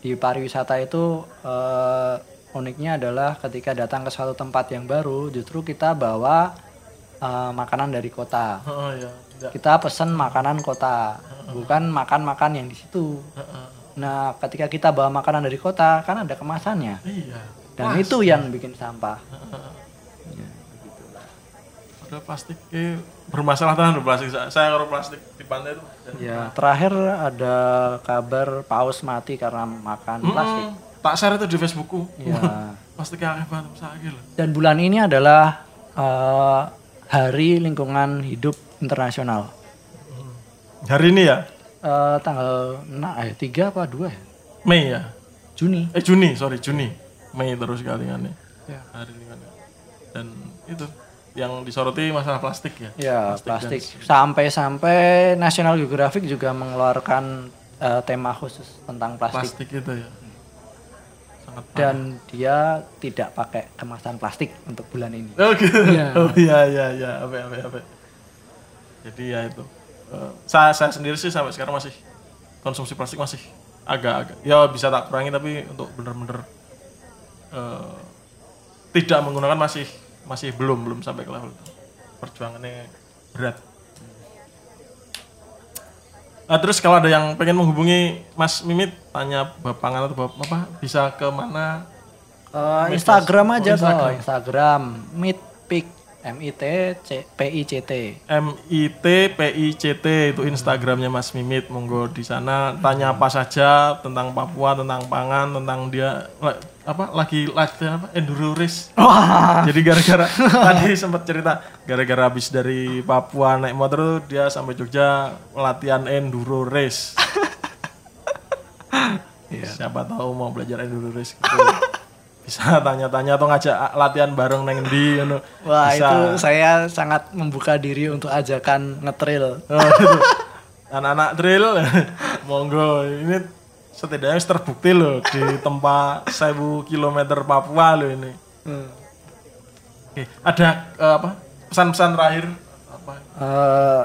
[SPEAKER 2] di pariwisata itu eh, uniknya adalah ketika datang ke suatu tempat yang baru justru kita bawa eh, makanan dari kota.
[SPEAKER 1] Oh iya,
[SPEAKER 2] kita pesen makanan kota bukan makan-makan yang di situ. Nah ketika kita bawa makanan dari kota kan ada kemasannya.
[SPEAKER 1] Iya.
[SPEAKER 2] dan itu yang bikin sampah
[SPEAKER 1] Ada plastik eh, bermasalah tahan plastik. Saya, kalau plastik di pantai itu.
[SPEAKER 2] ya terakhir ada kabar paus mati karena makan plastik
[SPEAKER 1] Hmm, tak share itu di Facebookku.
[SPEAKER 2] ya
[SPEAKER 1] Plastiknya akeh banget sakit loh.
[SPEAKER 2] dan bulan ini adalah eh, hari lingkungan hidup internasional
[SPEAKER 1] Hari ini ya,
[SPEAKER 2] Eh, tanggal nah, eh, 3 apa 2 ya
[SPEAKER 1] Mei ya.
[SPEAKER 2] Juni
[SPEAKER 1] Eh Juni, sorry Juni. Mei terus kali kan ya.
[SPEAKER 2] Ya.
[SPEAKER 1] Hari ini kan. Dan itu yang disoroti masalah plastik ya.
[SPEAKER 2] Ya, plastik. Sampai-sampai National Geographic juga mengeluarkan eh, tema khusus tentang plastik
[SPEAKER 1] Plastik itu ya. Sangat
[SPEAKER 2] dan dia tidak pakai kemasan plastik untuk bulan ini.
[SPEAKER 1] Oh gitu.
[SPEAKER 2] Iya.
[SPEAKER 1] Oh iya iya iya. Apa apa apa. Jadi ya itu. Eh, saya saya sendiri sih sampai sekarang masih konsumsi plastik masih agak-agak. Ya bisa tak kurangi tapi untuk bener-bener eh, tidak menggunakan masih masih belum belum sampai ke level itu. Perjuangannya berat. Ah, terus kalau ada yang pengen menghubungi Mas Mimit, tanya bapangan atau bap apa, bisa ke mana?
[SPEAKER 2] Eh, Instagram aja
[SPEAKER 1] Oh,
[SPEAKER 2] kok,
[SPEAKER 1] Instagram.
[SPEAKER 2] Instagram mitpic M I T C P I C T.
[SPEAKER 1] M I T P I C T itu Instagramnya Mas Mimit monggo di sana tanya apa saja tentang Papua tentang pangan tentang dia apa lagi latihan apa enduro race jadi gara-gara tadi sempat cerita gara-gara habis dari Papua naik motor tuh dia sampai Jogja latihan enduro race siapa tahu mau belajar enduro race gitu bisa tanya-tanya atau ngajak latihan bareng neng di ngono.
[SPEAKER 2] Wah,
[SPEAKER 1] bisa.
[SPEAKER 2] itu saya sangat membuka diri untuk ajakan ngetril.
[SPEAKER 1] Oh, gitu. Anak-anak drill, monggo. Ini setidaknya terbukti loh di tempat 1000 km Papua loh ini. Oke, ada eh, apa pesan-pesan terakhir apa?
[SPEAKER 2] Eh,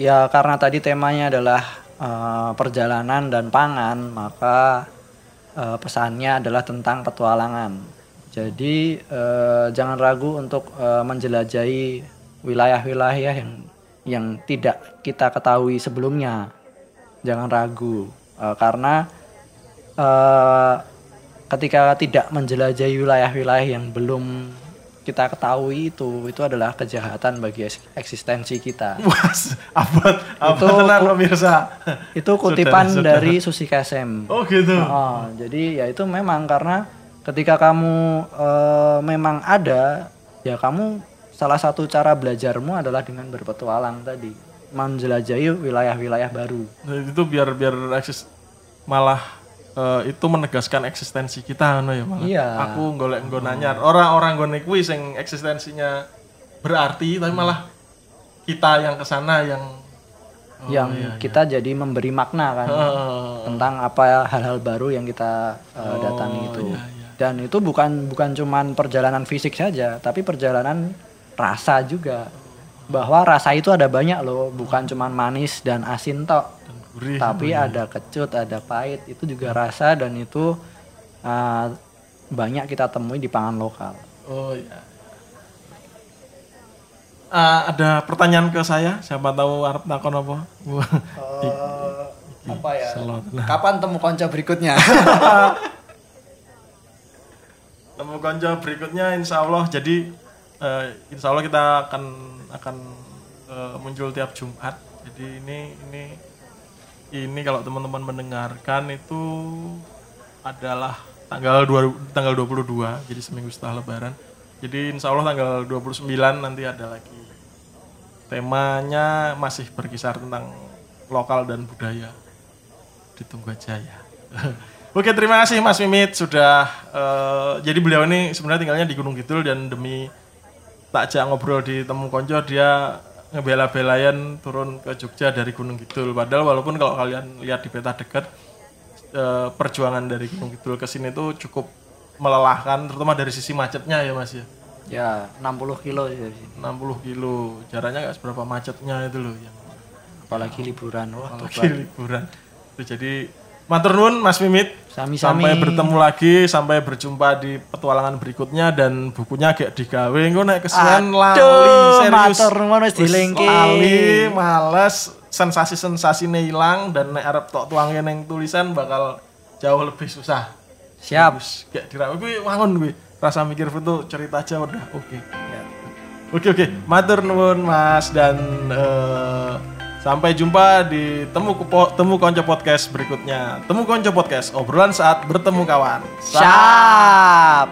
[SPEAKER 2] ya karena tadi temanya adalah eh, perjalanan dan pangan, maka eh, pesannya adalah tentang petualangan. Jadi eh, jangan ragu untuk eh, menjelajahi wilayah-wilayah yang yang tidak kita ketahui sebelumnya. Jangan ragu Eh, karena eh, ketika tidak menjelajahi wilayah-wilayah yang belum kita ketahui itu itu adalah kejahatan bagi eks- eksistensi kita.
[SPEAKER 1] Wah, apa apa
[SPEAKER 2] Itu-
[SPEAKER 1] tenang pemirsa.
[SPEAKER 2] Itu kutipan
[SPEAKER 1] Saudara-saudara.
[SPEAKER 2] dari Susi Kesem.
[SPEAKER 1] Oh gitu.
[SPEAKER 2] Oh, jadi ya itu memang karena ketika kamu eh, memang ada, ya kamu salah satu cara belajarmu adalah dengan berpetualang tadi, menjelajahi wilayah-wilayah baru.
[SPEAKER 1] Nah, itu biar biar eksis malah eh, itu menegaskan eksistensi kita no ya malah.
[SPEAKER 2] Iya.
[SPEAKER 1] Aku golek nggo nanyar. Orang-orang gone kuwi sing eksistensinya berarti tapi malah kita yang ke sana yang Oh,
[SPEAKER 2] yang
[SPEAKER 1] iya,
[SPEAKER 2] kita jadi memberi makna kan
[SPEAKER 1] eh,
[SPEAKER 2] tentang apa hal-hal baru yang kita eh, datangi
[SPEAKER 1] Oh,
[SPEAKER 2] itu.
[SPEAKER 1] iya, iya.
[SPEAKER 2] Dan itu bukan bukan cuman perjalanan fisik saja, tapi perjalanan rasa juga. Bahwa rasa itu ada banyak loh, bukan cuman manis dan asin tok.
[SPEAKER 1] Gurih.
[SPEAKER 2] tapi ada kecut, ada pahit, itu juga rasa dan itu uh, banyak kita temui di pangan lokal.
[SPEAKER 1] Oh iya. Ah, ada pertanyaan ke saya, siapa tahu arep takon apa? Wah,
[SPEAKER 2] apa ya?
[SPEAKER 1] selot.
[SPEAKER 2] Kapan temu konco berikutnya?
[SPEAKER 1] temu konco berikutnya insya Allah jadi eh, insya Allah kita akan akan eh, muncul tiap Jumat jadi ini ini ini kalau teman-teman mendengarkan itu adalah tanggal 2, tanggal 22 jadi seminggu setelah lebaran jadi insya Allah tanggal 29 nanti ada lagi temanya masih berkisar tentang lokal dan budaya ditunggu aja ya. Oke terima kasih Mas Mimit sudah eh, jadi beliau ini sebenarnya tinggalnya di Gunung Kidul dan demi takjak ngobrol di Temu Konco dia ngebela-belayan turun ke Jogja dari Gunung Kidul padahal walaupun kalau kalian lihat di peta dekat eh, perjuangan dari Gunung Kidul ke sini itu cukup melelahkan terutama dari sisi macetnya ya Mas ya
[SPEAKER 2] ya 60 kilo sini.
[SPEAKER 1] 60 kilo jaraknya nggak seberapa macetnya itu loh yang
[SPEAKER 2] Apalagi liburan. Wah,
[SPEAKER 1] lagi liburan. Itu jadi matur nuwun Mas Mimit.
[SPEAKER 2] Sami-sami.
[SPEAKER 1] Sampai bertemu lagi, sampai berjumpa di petualangan berikutnya dan bukunya agak digawe. Engko nek kesuwen lali serius.
[SPEAKER 2] matur nuwun
[SPEAKER 1] wis
[SPEAKER 2] dilingki.
[SPEAKER 1] Lali, males, sensasi-sensasine hilang dan nek arep tok tuangke ning tulisan bakal jauh lebih susah.
[SPEAKER 2] Siap.
[SPEAKER 1] Wis kayak dirawe kuwi wangun kuwi. Rasa mikir foto cerita aja udah oke.
[SPEAKER 2] Ya.
[SPEAKER 1] Oke oke, matur nuwun Mas dan eh, sampai jumpa di temu Kupo- temu konco podcast berikutnya. Temu konco podcast obrolan saat bertemu kawan.
[SPEAKER 2] Siap.